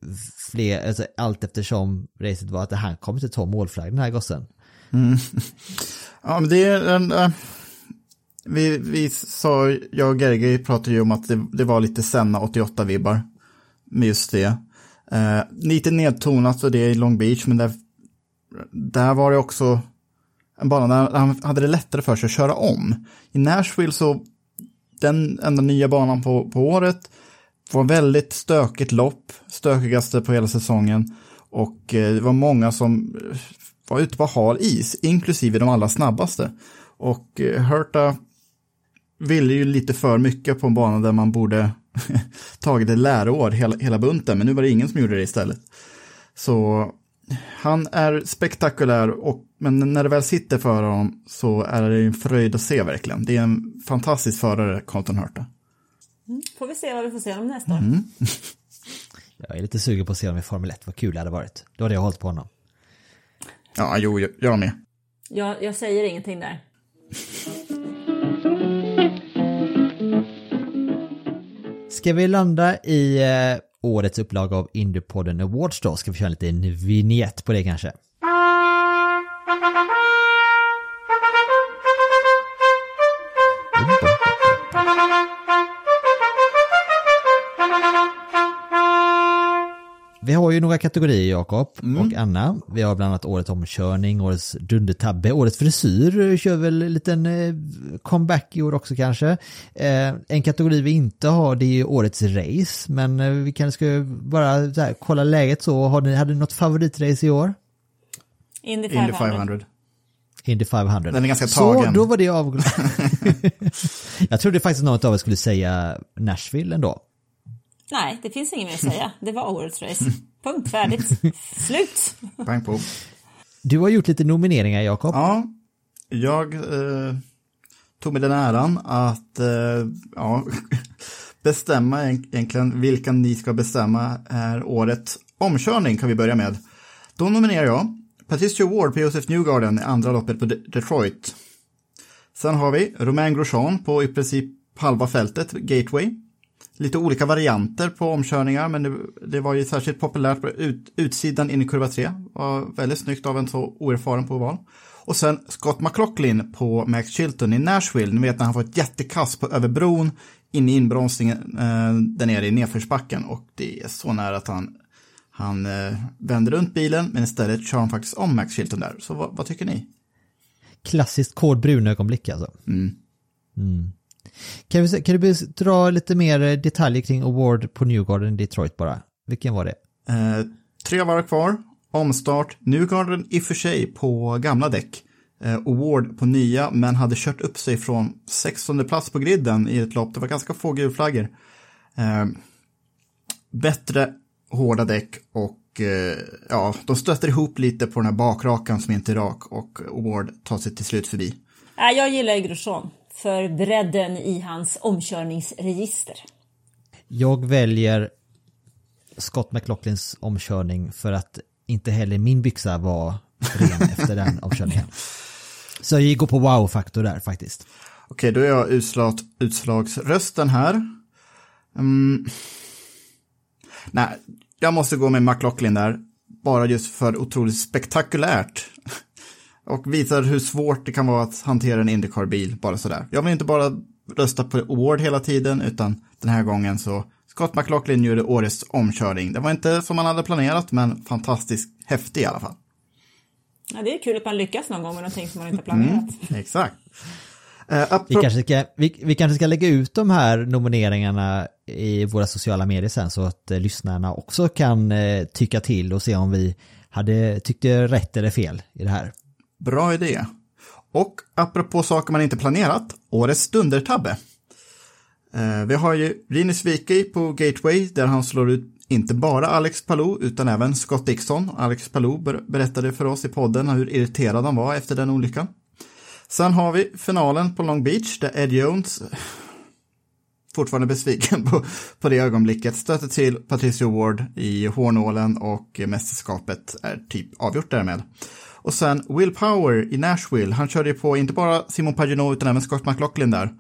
fler, alltså allt eftersom racet var att han kommer inte ta målflagg den här gossen. Mm. *laughs* ja, men det är en... Eh, vi, vi sa, jag och Gerge pratade ju om att det, det var lite Senna 88-vibbar med just det. Eh, lite nedtonat och det i Long Beach, men där, där var det också en bana där han hade det lättare för sig att köra om. I Nashville så, den enda nya banan på, på året, var väldigt stökigt lopp, stökigaste på hela säsongen. Och eh, det var många som var ute på hal is, inklusive de allra snabbaste. Och eh, Hurta ville ju lite för mycket på en bana där man borde *laughs* tagit ett läroår hela, hela bunten, men nu var det ingen som gjorde det istället. Så han är spektakulär, och, men när det väl sitter för honom så är det en fröjd att se verkligen. Det är en fantastisk förare, Colton Hurta. Får vi se vad vi får se honom nästa år. *laughs* Jag är lite sugen på att se honom i Formel 1, vad kul det hade varit. Då hade jag hållit på honom. Ja, jo, jag, jag med. Jag, jag säger ingenting där. *laughs* Ska vi landa i eh, årets upplaga av Indiepodden Awards då? Ska vi köra en liten vignett på det kanske? Vi har ju några kategorier Jakob och Anna. Vi har bland annat årets omkörning, årets dundertabbe, årets frisyr kör väl en liten eh, comeback i år också kanske. Eh, en kategori vi inte har det är ju årets race, men eh, vi kanske ska bara så här, kolla läget så. Har ni, hade ni något favoritrace i år? Indy 500. Indy 500. Indy 500. Den är ganska Så, tagen. då var det av... *laughs* *laughs* Jag trodde faktiskt något av er skulle säga Nashville ändå. Nej, det finns inget mer att säga. Det var årets race. Punkt, färdigt. Slut. Pang på. Du har gjort lite nomineringar Jakob. Ja, jag eh, tog mig den äran att eh, ja, *laughs* bestämma egent- egentligen vilka ni ska bestämma är årets omkörning kan vi börja med. Då nominerar jag Patricia Ward på Joseph Newgarden i andra loppet på De- Detroit. Sen har vi Romain Grosjean på i princip halva fältet, Gateway. Lite olika varianter på omkörningar, men det, det var ju särskilt populärt på ut, utsidan in i kurva 3. Var väldigt snyggt av en så oerfaren på val. Och sen Scott McLaughlin på Max Chilton i Nashville. Ni vet när han får ett jättekast på över bron in i inbromsningen eh, där nere i nedförsbacken. Och det är så nära att han, han eh, vänder runt bilen, men istället kör han faktiskt om Max Chilton där. Så vad, vad tycker ni? Klassiskt kod brun ögonblick alltså. Mm. Kan, vi, kan du dra lite mer eh, detaljer kring Award på Newgarden i Detroit bara? Vilken var det? Eh, tre varv kvar, omstart, Newgarden i och för sig på gamla däck. Eh, Award på nya, men hade kört upp sig från 16 plats på griden i ett lopp. Det var ganska få gulflaggor. Eh, bättre hårda däck och eh, ja, de stöter ihop lite på den här bakrakan som inte är rak och Award tar sig till slut förbi. Nej, jag gillar Grosjean för bredden i hans omkörningsregister. Jag väljer Scott McLaughlins omkörning för att inte heller min byxa var ren *laughs* efter den omkörningen. Så jag går på wow-faktor där faktiskt. Okej, då är jag utslag, utslagsrösten här. Mm. Nej, jag måste gå med McLaughlin där. Bara just för otroligt spektakulärt. Och visar hur svårt det kan vara att hantera en Indycar-bil bara sådär. Jag vill inte bara rösta på Award hela tiden, utan den här gången så Scott McLaughlin gjorde årets omkörning. Det var inte som man hade planerat, men fantastiskt häftig i alla fall. Ja, det är kul att man lyckas någon gång med någonting som man inte har planerat. Exakt. Eh, Vi kanske, ska, vi, vi kanske ska lägga ut de här nomineringarna i våra sociala medier sen så att eh, lyssnarna också kan eh, tycka till och se om vi hade tyckte rätt eller fel i det här. Bra idé. Och apropå saker man inte planerat, årets stundertabbe. Eh, vi har ju Linus Wikey på Gateway där han slår ut inte bara Alex Palou utan även Scott Dixon. Alex Palou ber- berättade för oss i podden hur irriterad han var efter den olyckan. Sen har vi finalen på Long Beach där Ed Jones *laughs* fortfarande besviken på, på det ögonblicket, stöter till Patricio Ward i hårnålen och mästerskapet är typ avgjort därmed. Och sen Will Power i Nashville, han körde ju på inte bara Simon Pagenaud utan även Scott McLaughlin där.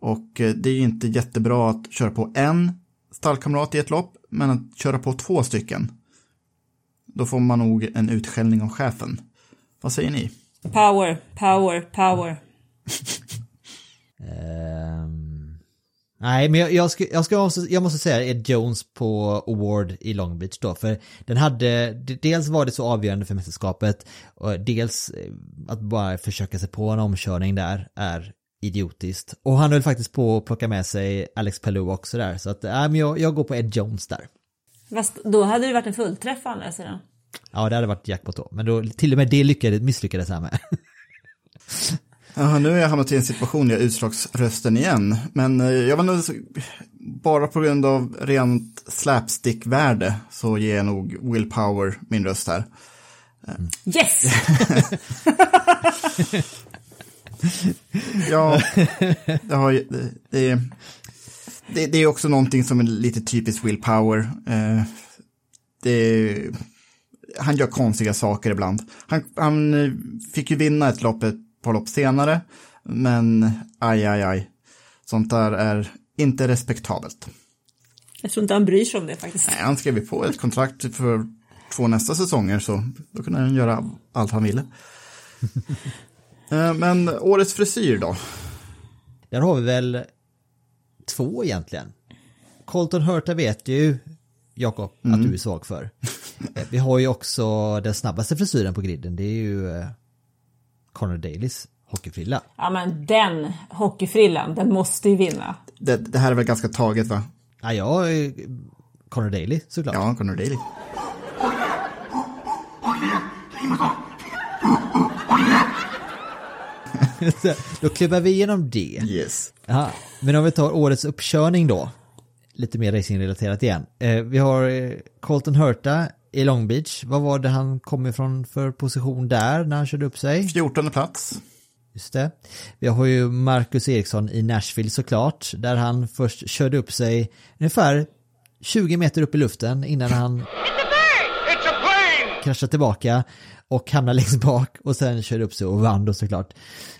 Och eh, det är ju inte jättebra att köra på en stallkamrat i ett lopp, men att köra på två stycken. Då får man nog en utskällning av chefen. Vad säger ni? Power, power, power. *laughs* Ehm, nej, men jag, jag, ska, jag, ska också, jag måste säga Ed Jones på Award i Long Beach då, för den hade, dels var det så avgörande för mästerskapet, och dels eh, att bara försöka sig på en omkörning där är idiotiskt. Och han höll faktiskt på att plocka med sig Alex Palou också där, så att, äh, men jag, jag går på Ed Jones där. Fast då hade det varit en fullträff å andra sidan. Ja, det hade varit jackpot då, men då, till och med det lyckades, misslyckades han med. *laughs* Ja, nu har jag hamnat i en situation där jag är utslagsrösten igen. Men eh, jag var nog bara på grund av rent slapstick-värde så ger jag nog Will Power min röst här. Yes! *laughs* Ja, det, har, det, det, det, är också någonting som är lite typiskt Will Power. Eh, det, han gör konstiga saker ibland. Han, han fick ju vinna ett lopp ett par lopp senare, men aj, aj, aj. Sånt där är inte respektabelt. Jag tror inte han bryr sig om det faktiskt. Nej, han skrev ju på ett kontrakt för två nästa säsonger, så då kunde han göra allt han ville. *laughs* Eh, Men årets frisyr då? Där har vi väl två egentligen. Colton Hurta vet ju, Jakob, att du är svag för. *laughs* Eh, vi har ju också den snabbaste frisyren på griden, det är ju eh, Connor Dailys hockeyfrilla. Ja men den hockeyfrillan, den måste ju vinna. Det, det här är väl ganska taget va? Ja, jag är Connor Daly såklart. Ja, Connor Daly. *laughs* Då klubbar vi igenom det. Yes. Ja, men om vi tar årets uppkörning då. Lite mer racingrelaterat igen. Eh, vi har eh, Colton Hurta i Long Beach. Vad var det han kom ifrån för position där när han körde upp sig? 14 plats. Just det. Vi har ju Marcus Eriksson i Nashville såklart, där han först körde upp sig ungefär 20 meter upp i luften innan han kraschade tillbaka och hamnade *laughs* längst bak och sen körde upp sig och vann då såklart.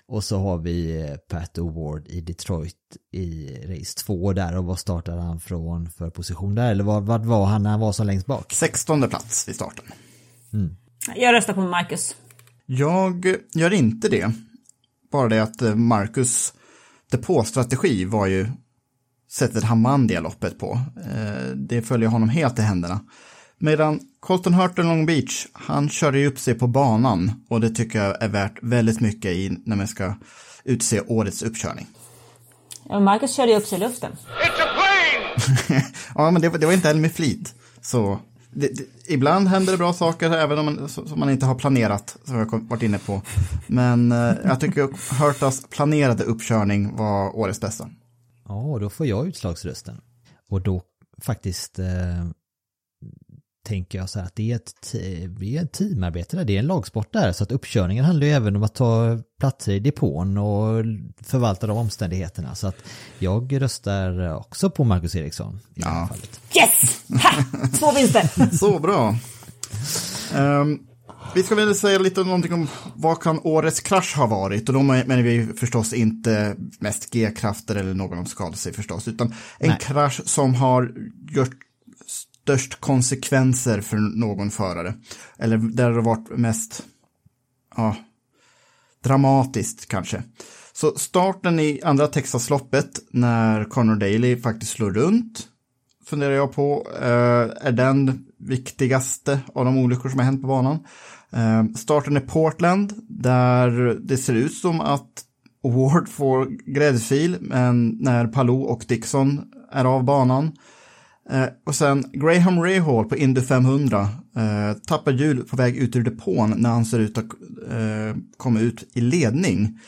Och så har vi eh, Pat O'Ward i Detroit i race 2 där och vad startade han från för position där? Eller vad, vad var han när han var som längst bak? 16 plats vid starten. Jag röstar på Marcus. Jag gör inte det. Bara det att eh, Marcus depåstrategi var ju sättet han vann det loppet på. Eh, Det följer honom helt i händerna. Medan Colton Hurton Long Beach, han körde ju upp sig på banan och det tycker jag är värt väldigt mycket i, när man ska utse årets uppkörning. Ja, Marcus körde ju upp sig i luften. *laughs* ja, men det, var- det var inte heller med flit. Så det, det, ibland händer det bra saker även om man, som man inte har planerat, som jag har varit inne på. Men eh, jag tycker Hurtas planerade uppkörning var årets bästa. Ja, då får jag utslagsrösten. Och då faktiskt eh, tänker jag så här att det är ett, det är ett teamarbete där, det är en lagsport där. Så att uppkörningen handlar ju även om att ta platser i depån och förvalta de omständigheterna. Så att jag röstar också på Marcus Eriksson i det här Ja. fallet. Yes! Ha! Två vinster! *laughs* Så bra. Ehm, vi ska väl säga lite någonting om vad kan årets krasch ha varit och då menar vi förstås inte mest G-krafter eller någon som skadat sig förstås, utan en Nej. krasch som har gjort störst konsekvenser för någon förare. Eller där det har varit mest ja, dramatiskt kanske. Så starten i andra Texasloppet när Connor Daly faktiskt slår runt funderar jag på, eh, är den viktigaste av de olyckor som har hänt på banan. Eh, starten i Portland där det ser ut som att Ward får gräddfil, men när Palou och Dixon är av banan. Eh, och sen Graham Rahal på Indy 500 eh, tappar hjul på väg ut ur depån när han ser ut att eh, komma ut i ledning.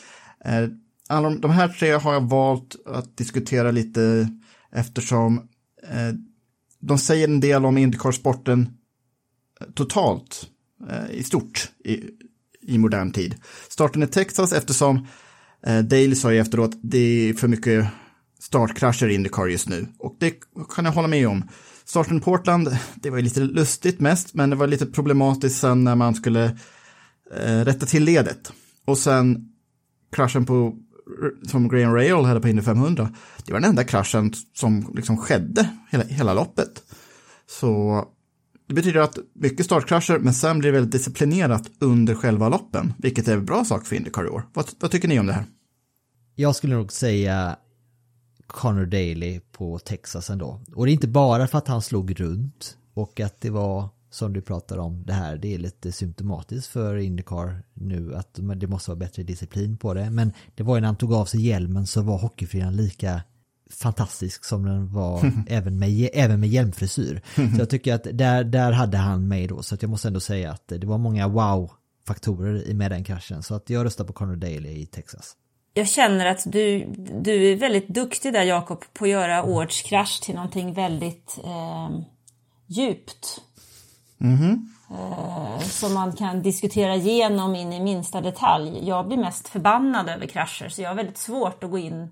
Eh, alla de, de här tre har jag valt att diskutera lite eftersom eh, de säger en del om Indycar-sporten eh, totalt eh, i stort i, i modern tid. Starten i Texas eftersom eh, Dale sa ju efteråt det är för mycket startkrascher i Indycar just nu och det kan jag hålla med om. Starten i Portland, det var ju lite lustigt mest, men det var lite problematiskt sen när man skulle eh, rätta till ledet. Och sen kraschen på, som Graham Rail hade på Indy 500, det var den enda kraschen som liksom skedde hela, hela loppet. Så det betyder att mycket startkrascher, men sen blir det väldigt disciplinerat under själva loppen, vilket är en bra sak för Indycar i år. Vad, vad tycker ni om det här? Jag skulle nog säga Connor Daly på Texas ändå. Och det är inte bara för att han slog runt och att det var som du pratar om det här, det är lite symptomatiskt för Indycar nu att det måste vara bättre disciplin på det. Men det var ju när han tog av sig hjälmen så var hockeyfrian lika fantastisk som den var *laughs* även, med, även med hjälmfrisyr. Så jag tycker att där, där hade han mig då, så att jag måste ändå säga att det var många wow-faktorer med den kraschen. Så att jag röstar på Connor Daly i Texas. Jag känner att du, du är väldigt duktig där Jakob på att göra årets krasch till någonting väldigt eh, djupt. Eh, som man kan diskutera igenom in i minsta detalj. Jag blir mest förbannad över krascher så jag har väldigt svårt att gå in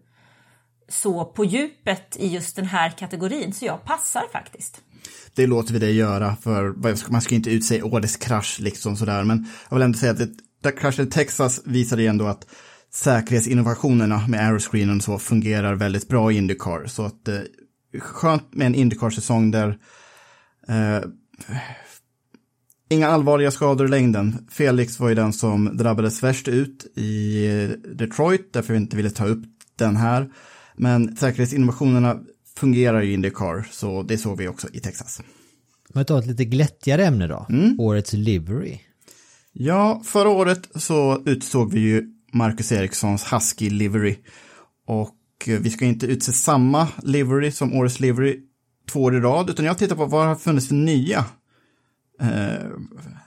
så på djupet i just den här kategorin så jag passar faktiskt. Det låter vi dig göra, för man ska inte utse årets krasch liksom sådär, men jag vill ändå säga att det, där kraschen i Texas visade ju ändå att säkerhetsinnovationerna med aeroscreen och så fungerar väldigt bra i Indycar, så att eh, skönt med en Indycar-säsong där eh, Inga allvarliga skador i längden. Felix var ju den som drabbades värst ut i Detroit, därför vi inte ville ta upp den här. Men säkerhetsinnovationerna fungerar ju i Indycar, så det såg vi också i Texas. Vi tar ett lite glättigare ämne då, årets livery. Ja, förra året så utsåg vi ju Marcus Erikssons Husky Livery. Och eh, vi ska inte utse samma livery som årets livery två år i rad, utan jag tittar på vad det har funnits för nya eh,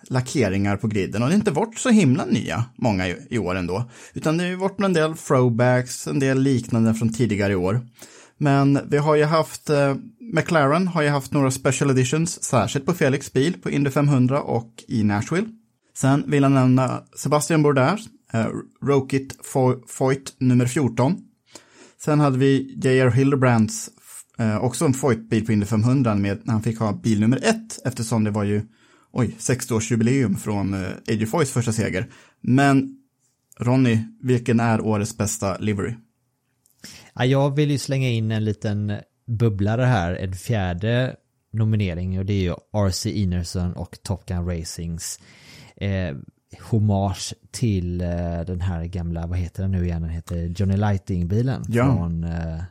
lackeringar på griden. Och det har inte varit så himla nya, många i, i år ändå. Utan det har varit en del throwbacks, en del liknande från tidigare år. Men vi har ju haft, eh, McLaren har ju haft några special editions, särskilt på Felix bil på Indy 500 och i Nashville. Sen vill jag nämna Sebastian Bourdais, eh, Rokit Fo- Foyt nummer 14. Sen hade vi J.R. Hildebrands, eh, också en Foyt-bil på Indy 500 med när han fick ha bil nummer 1, eftersom det var ju, oj, 60-årsjubileum från eh, A.J. Foyts första seger. Men Ronny, vilken är årets bästa livery? Ja, jag vill ju slänga in en liten bubblare här, en fjärde nominering och det är ju RC Inerson och Top Gun Racings eh, hommage till eh, den här gamla, vad heter den nu igen, den heter Johnny Lighting-bilen Ja. från, eh,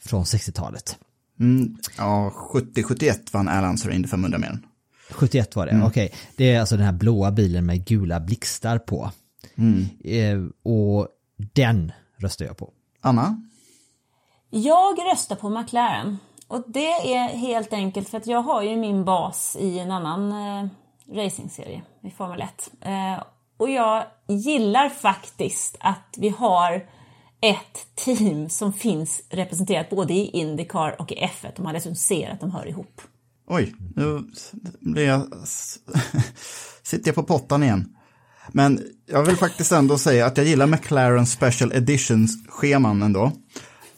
från 60-talet. Mm, ja, 70-71 vann Al Unser Indy 500 med den. 71 var det, okej. Det är alltså den här blåa bilen med gula blixtar på. Eh, och den röstar jag på. Anna? Jag röstar på McLaren. Och det är helt enkelt för att jag har ju min bas i en annan eh, racingserie i Formel 1. Eh, och jag gillar faktiskt att vi har ett team som finns representerat både i Indycar och i F1 De har dessutom ser att de hör ihop. Oj, nu blir jag... *laughs* sitter jag på pottan igen. Men jag vill faktiskt ändå säga att jag gillar McLaren Special Editions-scheman ändå.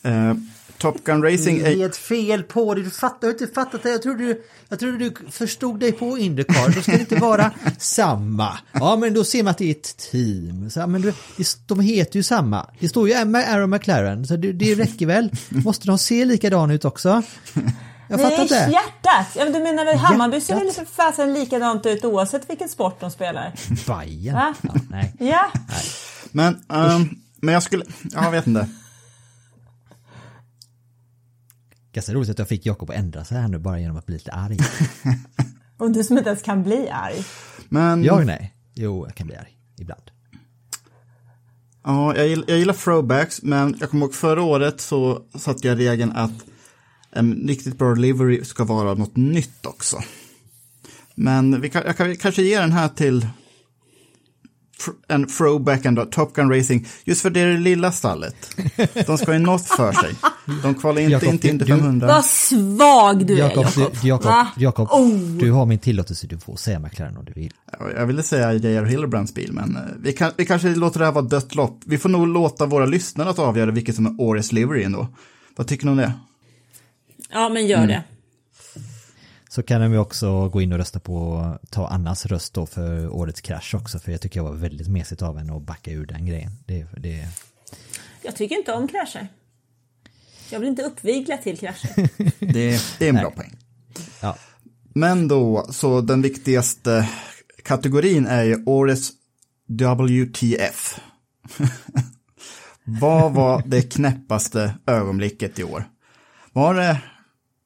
Eh, Top Gun Racing Det är helt fel på dig, du fattar inte fattat det. Jag trodde du, jag trodde du förstod dig på Indycar. Då ska det inte vara samma. Ja men då ser man att det är ett team. Så, men du, de heter ju samma. Det står ju Aaron McLaren, så det, det räcker väl. Måste de se likadana ut också? Jag fattar Nej, inte. hjärtat! Ja, men du menar väl Hammarby ser väl för fasen likadant ut oavsett vilken sport de spelar? Bajen. Ja, nej. Ja, Men, ehm, men jag skulle... Ja, jag vet inte. Ganska roligt att jag fick Jakob att ändra sig här nu bara genom att bli lite arg. *laughs* och du som inte ens kan bli arg. Men... Jag nej. Jo, jag kan bli arg. Ibland. Ja, jag gillar, jag gillar throwbacks, men jag kommer ihåg förra året så satte jag regeln att en riktigt bra delivery ska vara något nytt också. Men vi kan, jag kan kanske ge den här till en throwback ändå, Top Gun Racing, just för det är det lilla stallet. De ska ju något för sig. De kvalar inte in till Indy du- 500. Vad svag du är Jakob, Jakob. Jakob Oh. du har min tillåtelse, du får säga McLaren om du vill. Jag ville säga J.R. Hillebrands bil, men eh, vi, kan, vi kanske låter det här vara dött lopp. Vi får nog låta våra lyssnare att avgöra vilket som är årets livery ändå. Vad tycker ni om det? Ja, men gör Mm. det. Så kan de ju också gå in och rösta på, ta Annas röst då för årets krasch också, för jag tycker jag var väldigt mesigt av henne att backa ur den grejen. Det, det, Jag tycker inte om krascher. Jag vill inte uppvigla till krascher. *laughs* Det, det är en bra poäng. ja. Men då, så den viktigaste kategorin är ju årets WTF. *laughs* Vad var det knäppaste ögonblicket i år? Var det,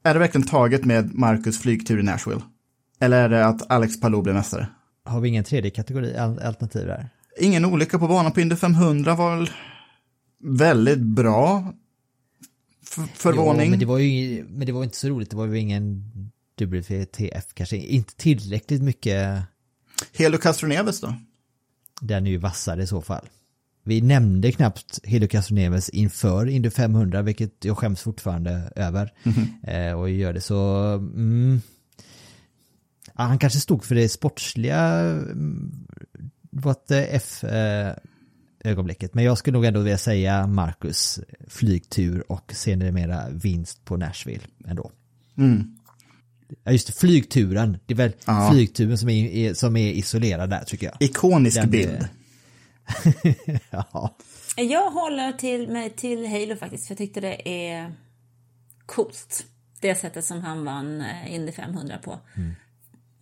är det verkligen taget med Marcus flygtur i Nashville? Eller är det att Alex Palou blev mästare? Har vi ingen tredje kategori, al- alternativ där? Ingen olycka på banan på Indy 500 var väl väldigt bra. F- förvåning. Jo, men det var ju men det var inte så roligt, det var ju ingen WTF kanske, inte tillräckligt mycket, Helo Castroneves då? den är ju vassare i så fall. Vi nämnde knappt Helio Castroneves inför Indy 500, vilket jag skäms fortfarande över. Eh, och gör det så, mm, ja, han kanske stod för det sportsliga, mm, vad eh, F eh, ögonblicket. Men jag skulle nog ändå vilja säga Marcus flygtur och sedermera vinst på Nashville ändå. Mm. Ja just det, flygturen. Det är väl Ja. flygturen som är, som är isolerad där tycker jag. Ikonisk Den bild. *laughs* ja. Jag håller till mig till Halo faktiskt, för jag tyckte det är coolt. Det sättet som han vann eh, Indy 500 på.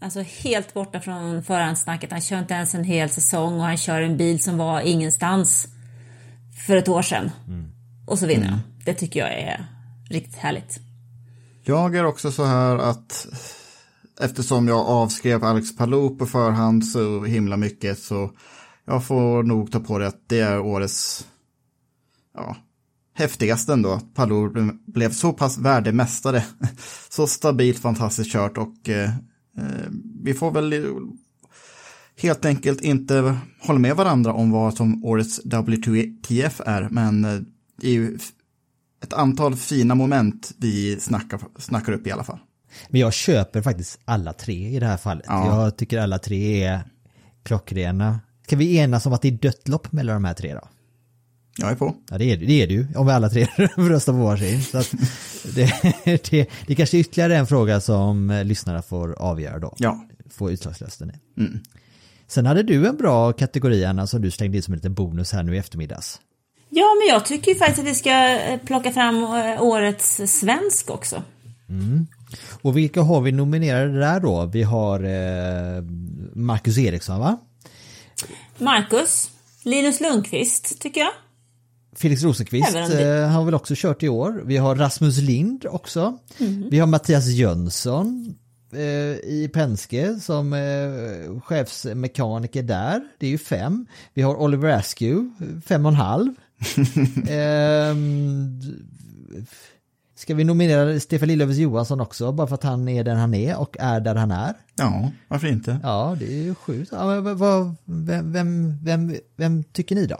Alltså helt borta från förhandsnacket. Han kör inte ens en hel säsong och han kör en bil som var ingenstans för ett år sedan. Och så vinner han. Det tycker jag är riktigt härligt. Jag är också så här att eftersom jag avskrev Alex Palou på förhand så himla mycket så jag får nog ta på det att det är årets ja, häftigaste ändå. Att Palou ble- blev så pass värdemästare. *laughs* Så stabilt, fantastiskt kört och eh, eh, vi får väl helt enkelt inte hålla med varandra om vad som årets WTF är, men eh, det är ju ett antal fina moment vi snackar, snackar upp i alla fall. Men jag köper faktiskt alla tre i det här fallet. Ja. Jag tycker alla tre är klockrena. Ska vi enas om att det är dött lopp mellan de här tre då? Jag är på. Ja det är det, det, är det ju, om vi alla tre *laughs* röstar på varsin. Så att det, *laughs* det, det kanske är ytterligare en fråga som eh, lyssnarna får avgöra då. Ja. Få utslagsrösten i. Mm. Sen hade du en bra kategori Anna som du slängde in som en liten bonus här nu i eftermiddags. Ja, men jag tycker ju faktiskt att vi ska eh, plocka fram eh, årets svensk också. Och vilka har vi nominerade där då? Vi har eh, Marcus Eriksson va? Marcus, Linus Lundqvist tycker jag. Felix Rosenqvist eh, har väl också kört i år. Vi har Rasmus Lind också. Vi har Mattias Jönsson eh, i Penske som eh, chefsmekaniker där. Det är ju fem. Vi har Oliver Askew, fem och en halv. *laughs* Ehm, ska vi nominera Stefan Lillövers Johansson också bara för att han är den han är och är där han är? Ja, varför inte? Ja, det är ju sjukt. Ja, vad- vem, vem, vem, vem tycker ni då?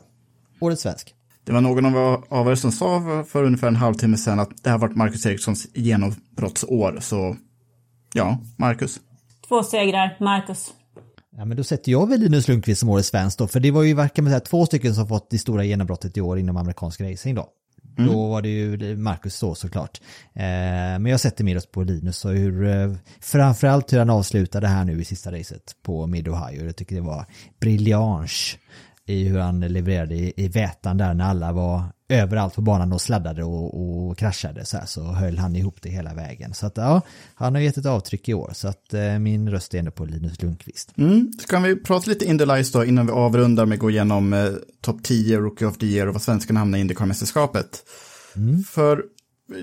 Årets svensk? Det var någon av, av er som sa för, ungefär en halvtimme sedan att det har varit Marcus Erikssons genombrottsår. Så ja, Marcus. Två segrar, Marcus. Ja men då sätter jag väl Linus Lundqvist som årets svensk då, för det var ju verkar man säga två stycken som fått det stora genombrottet i år inom amerikansk racing då. Mm. Då var det ju Marcus då såklart. Eh, men jag sätter min oss på Linus och hur, eh, framförallt hur han avslutade här nu i sista racet på Mid Ohio. Jag tycker det var briljans i hur han levererade i, i vätan där när alla var överallt på banan och sladdade och, och kraschade så här så höll han ihop det hela vägen. Så att ja, han har gett ett avtryck i år så att eh, min röst är ändå på Linus Lundqvist. Mm. Ska vi prata lite Indy Lights då innan vi avrundar med att gå igenom eh, topp 10, Rookie of the Year och vad svenskarna hamnar i Indycar-mästerskapet. För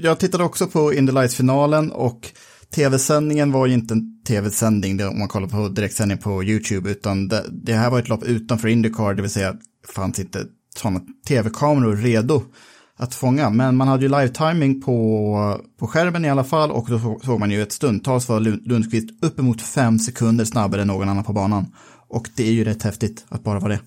jag tittade också på Indy Lights-finalen och tv-sändningen var ju inte en tv-sändning om man kollar på direktsändning på YouTube, utan det, det här var ett lopp utanför Indycar, det vill säga fanns inte sådana tv-kameror redo att fånga. Men man hade ju live-timing på, på skärmen i alla fall och då såg man ju ett stundtals var Lundqvist uppemot fem sekunder snabbare än någon annan på banan. Och det är ju rätt häftigt att bara vara det.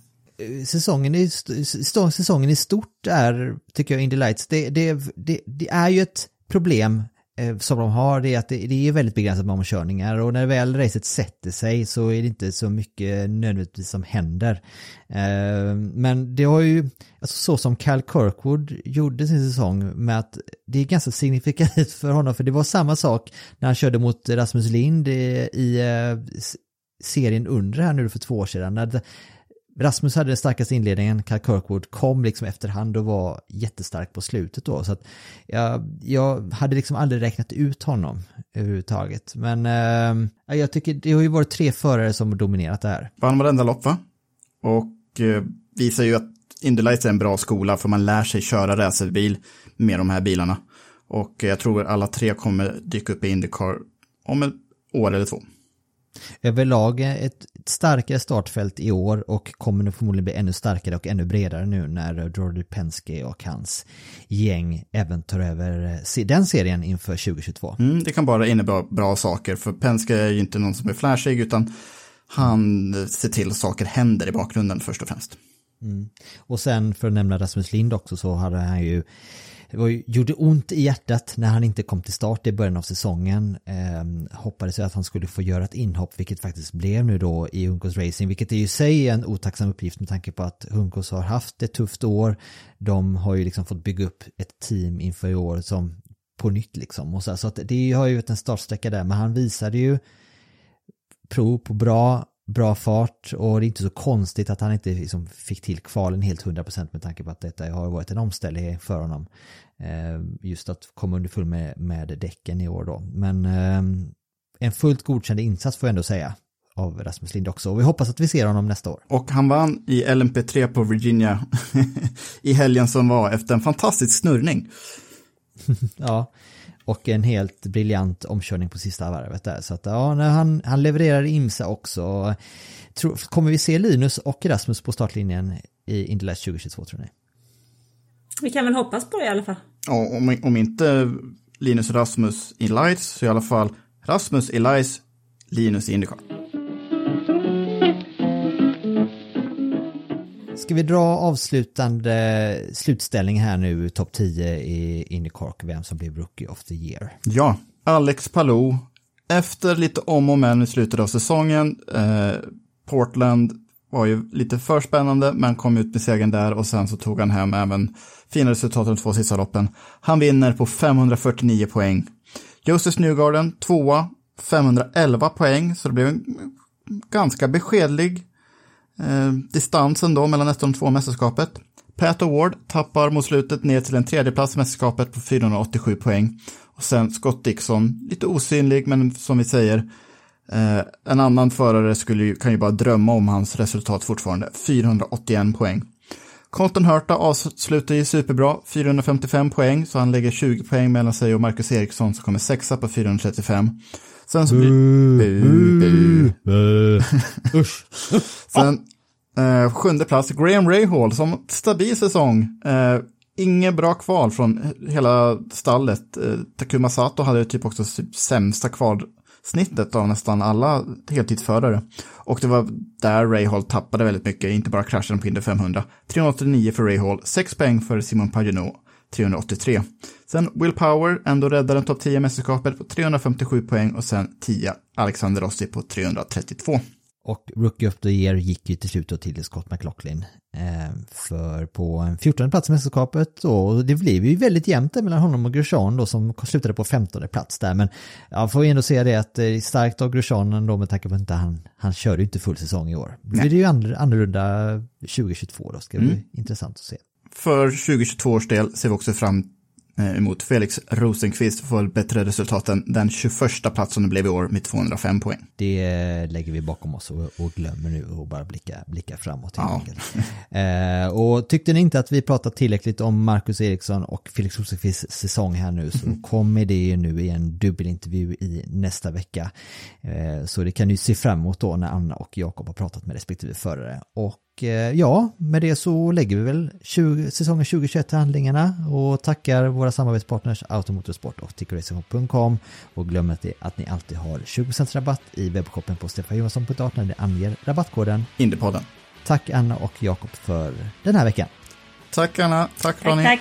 Eh, säsongen i, eh, säsongen i stort är, tycker jag, Indy Lights, det, det, det, det är ju ett problem Eh, som de har, det är att det, är väldigt begränsat med omkörningar och när väl racet sätter sig så är det inte så mycket nödvändigtvis som händer. Eh, men det har ju, alltså så som Cal Kirkwood gjorde sin säsong med att det är ganska signifikativt för honom för det var samma sak när han körde mot Rasmus Lind i, eh, serien under här nu för två år sedan. Rasmus hade den starkaste inledningen, Cal Kirkwood kom liksom efterhand och var jättestark på slutet då. Så att jag, jag hade liksom aldrig räknat ut honom överhuvudtaget. Men eh, jag tycker det har ju varit tre förare som har dominerat det här. Vann varenda lopp va? Och eh, visar ju att Indy Lights är en bra skola för man lär sig köra racerbil med de här bilarna. Och jag tror alla tre kommer dyka upp i Indycar om ett år eller två. Överlag ett starkare startfält i år och kommer nog förmodligen bli ännu starkare och ännu bredare nu när Jordi Penske och hans gäng även tar över se- den serien inför 2022. Mm, det kan bara innebära bra saker för Penske är ju inte någon som är flashig utan han eh, ser till att saker händer i bakgrunden först och främst. Och sen för att nämna Rasmus Lind också så hade han ju det var ju, gjorde ont i hjärtat när han inte kom till start i början av säsongen. Eh, hoppades att han skulle få göra ett inhopp, vilket faktiskt blev nu då i Hunkos Racing, vilket är ju i sig en otacksam uppgift med tanke på att Hunkos har haft ett tufft år. De har ju liksom fått bygga upp ett team inför i år som på nytt liksom. Och så, här, så att det har ju varit en startsträcka där, men han visade ju prov på bra, bra fart och det är inte så konstigt att han inte liksom fick till kvalen helt 100% med tanke på att detta har varit en omställning för honom. Eh, Just att komma underfull med, med däcken i år då. Men eh, en fullt godkänd insats får jag ändå säga av Rasmus Lind också och vi hoppas att vi ser honom nästa år. Och han vann i LMP3 på Virginia *laughs* i helgen som var efter en fantastisk snurrning. *laughs* Ja, och en helt briljant omkörning på sista varvet där. Så att ja, han, han levererar IMSA också. Tror, kommer vi se Linus och Rasmus på startlinjen i Indy Lights 2022 tror ni? Vi kan väl hoppas på det i alla fall. Och om, om inte Linus och Rasmus i Lights så i alla fall Rasmus i Lights, Linus i Indycar. Ska vi dra avslutande slutställning här nu, topp 10 i Indycar, vem som blev Rookie of the Year? Ja, Alex Palou. Efter lite om och men i slutet av säsongen. Eh, Portland var ju lite för spännande, men kom ut med segern där och sen så tog han hem även fina resultat de två sista loppen. Han vinner på 549 poäng. Joseph Newgarden, tvåa, 511 poäng, så det blev en ganska beskedlig eh, distansen då mellan nästan de två mästerskapet. Pat Award tappar mot slutet ner till en tredjeplats i mästerskapet på 487 poäng. Och sen Scott Dixon, lite osynlig, men som vi säger, eh, en annan förare skulle ju, kan ju bara drömma om hans resultat fortfarande. 481 poäng. Colton Hurta avslutar ju superbra, 455 poäng, så han lägger 20 poäng mellan sig och Marcus Eriksson som kommer sexa på 435. Sen så blir... Bu, bu. Usch! *laughs* Sen eh, sjunde plats, Graham Rahal som stabil säsong. Eh, Inget bra kval från hela stallet. Eh, Takuma Sato hade typ också typ sämsta kvalsnittet av nästan alla heltidsförare. Och det var där Rahal tappade väldigt mycket, inte bara kraschen på Indy 500. 389 för Rahal, 6 poäng för Simon Pagenaud, 383. Sen Will Power, ändå räddade topp 10 mästerskapet på 357 poäng och sen 10 Alexander Rossi på 332. Och Rookie of the Year gick ju till slut då till Scott McLaughlin eh, för på en 14 plats i mästerskapet och det blev ju väldigt jämnt mellan honom och Grosjean då som slutade på 15 plats där men jag får ändå säga det att det är starkt av Grosjean ändå med tanke på att han, han körde ju inte full säsong i år. Det är ju annorlunda 2022 då, ska det bli intressant att se. För 2022 års del ser vi också fram eh, emot Felix Rosenqvist får bättre resultat än den 21 plats som det blev i år med 205 poäng. Det lägger vi bakom oss och, och glömmer nu och bara blicka, blicka framåt. Ja. Eh, och tyckte ni inte att vi pratat tillräckligt om Marcus Eriksson och Felix Rosenqvists säsong här nu så kommer det nu i en dubbelintervju i nästa vecka. Eh, så det kan ni se fram emot då när Anna och Jakob har pratat med respektive förare. Och eh, ja, med det så lägger vi väl 20, säsongen 2021 till handlingarna och tackar våra samarbetspartners Automotorsport och tickerracing.com och glöm inte att ni alltid har 20% rabatt i webbshoppen på stefanjohansson.art när ni anger rabattkoden. Indiepodden. Tack Anna och Jakob för den här veckan. Tack Anna, tack Tack, Ronny. tack.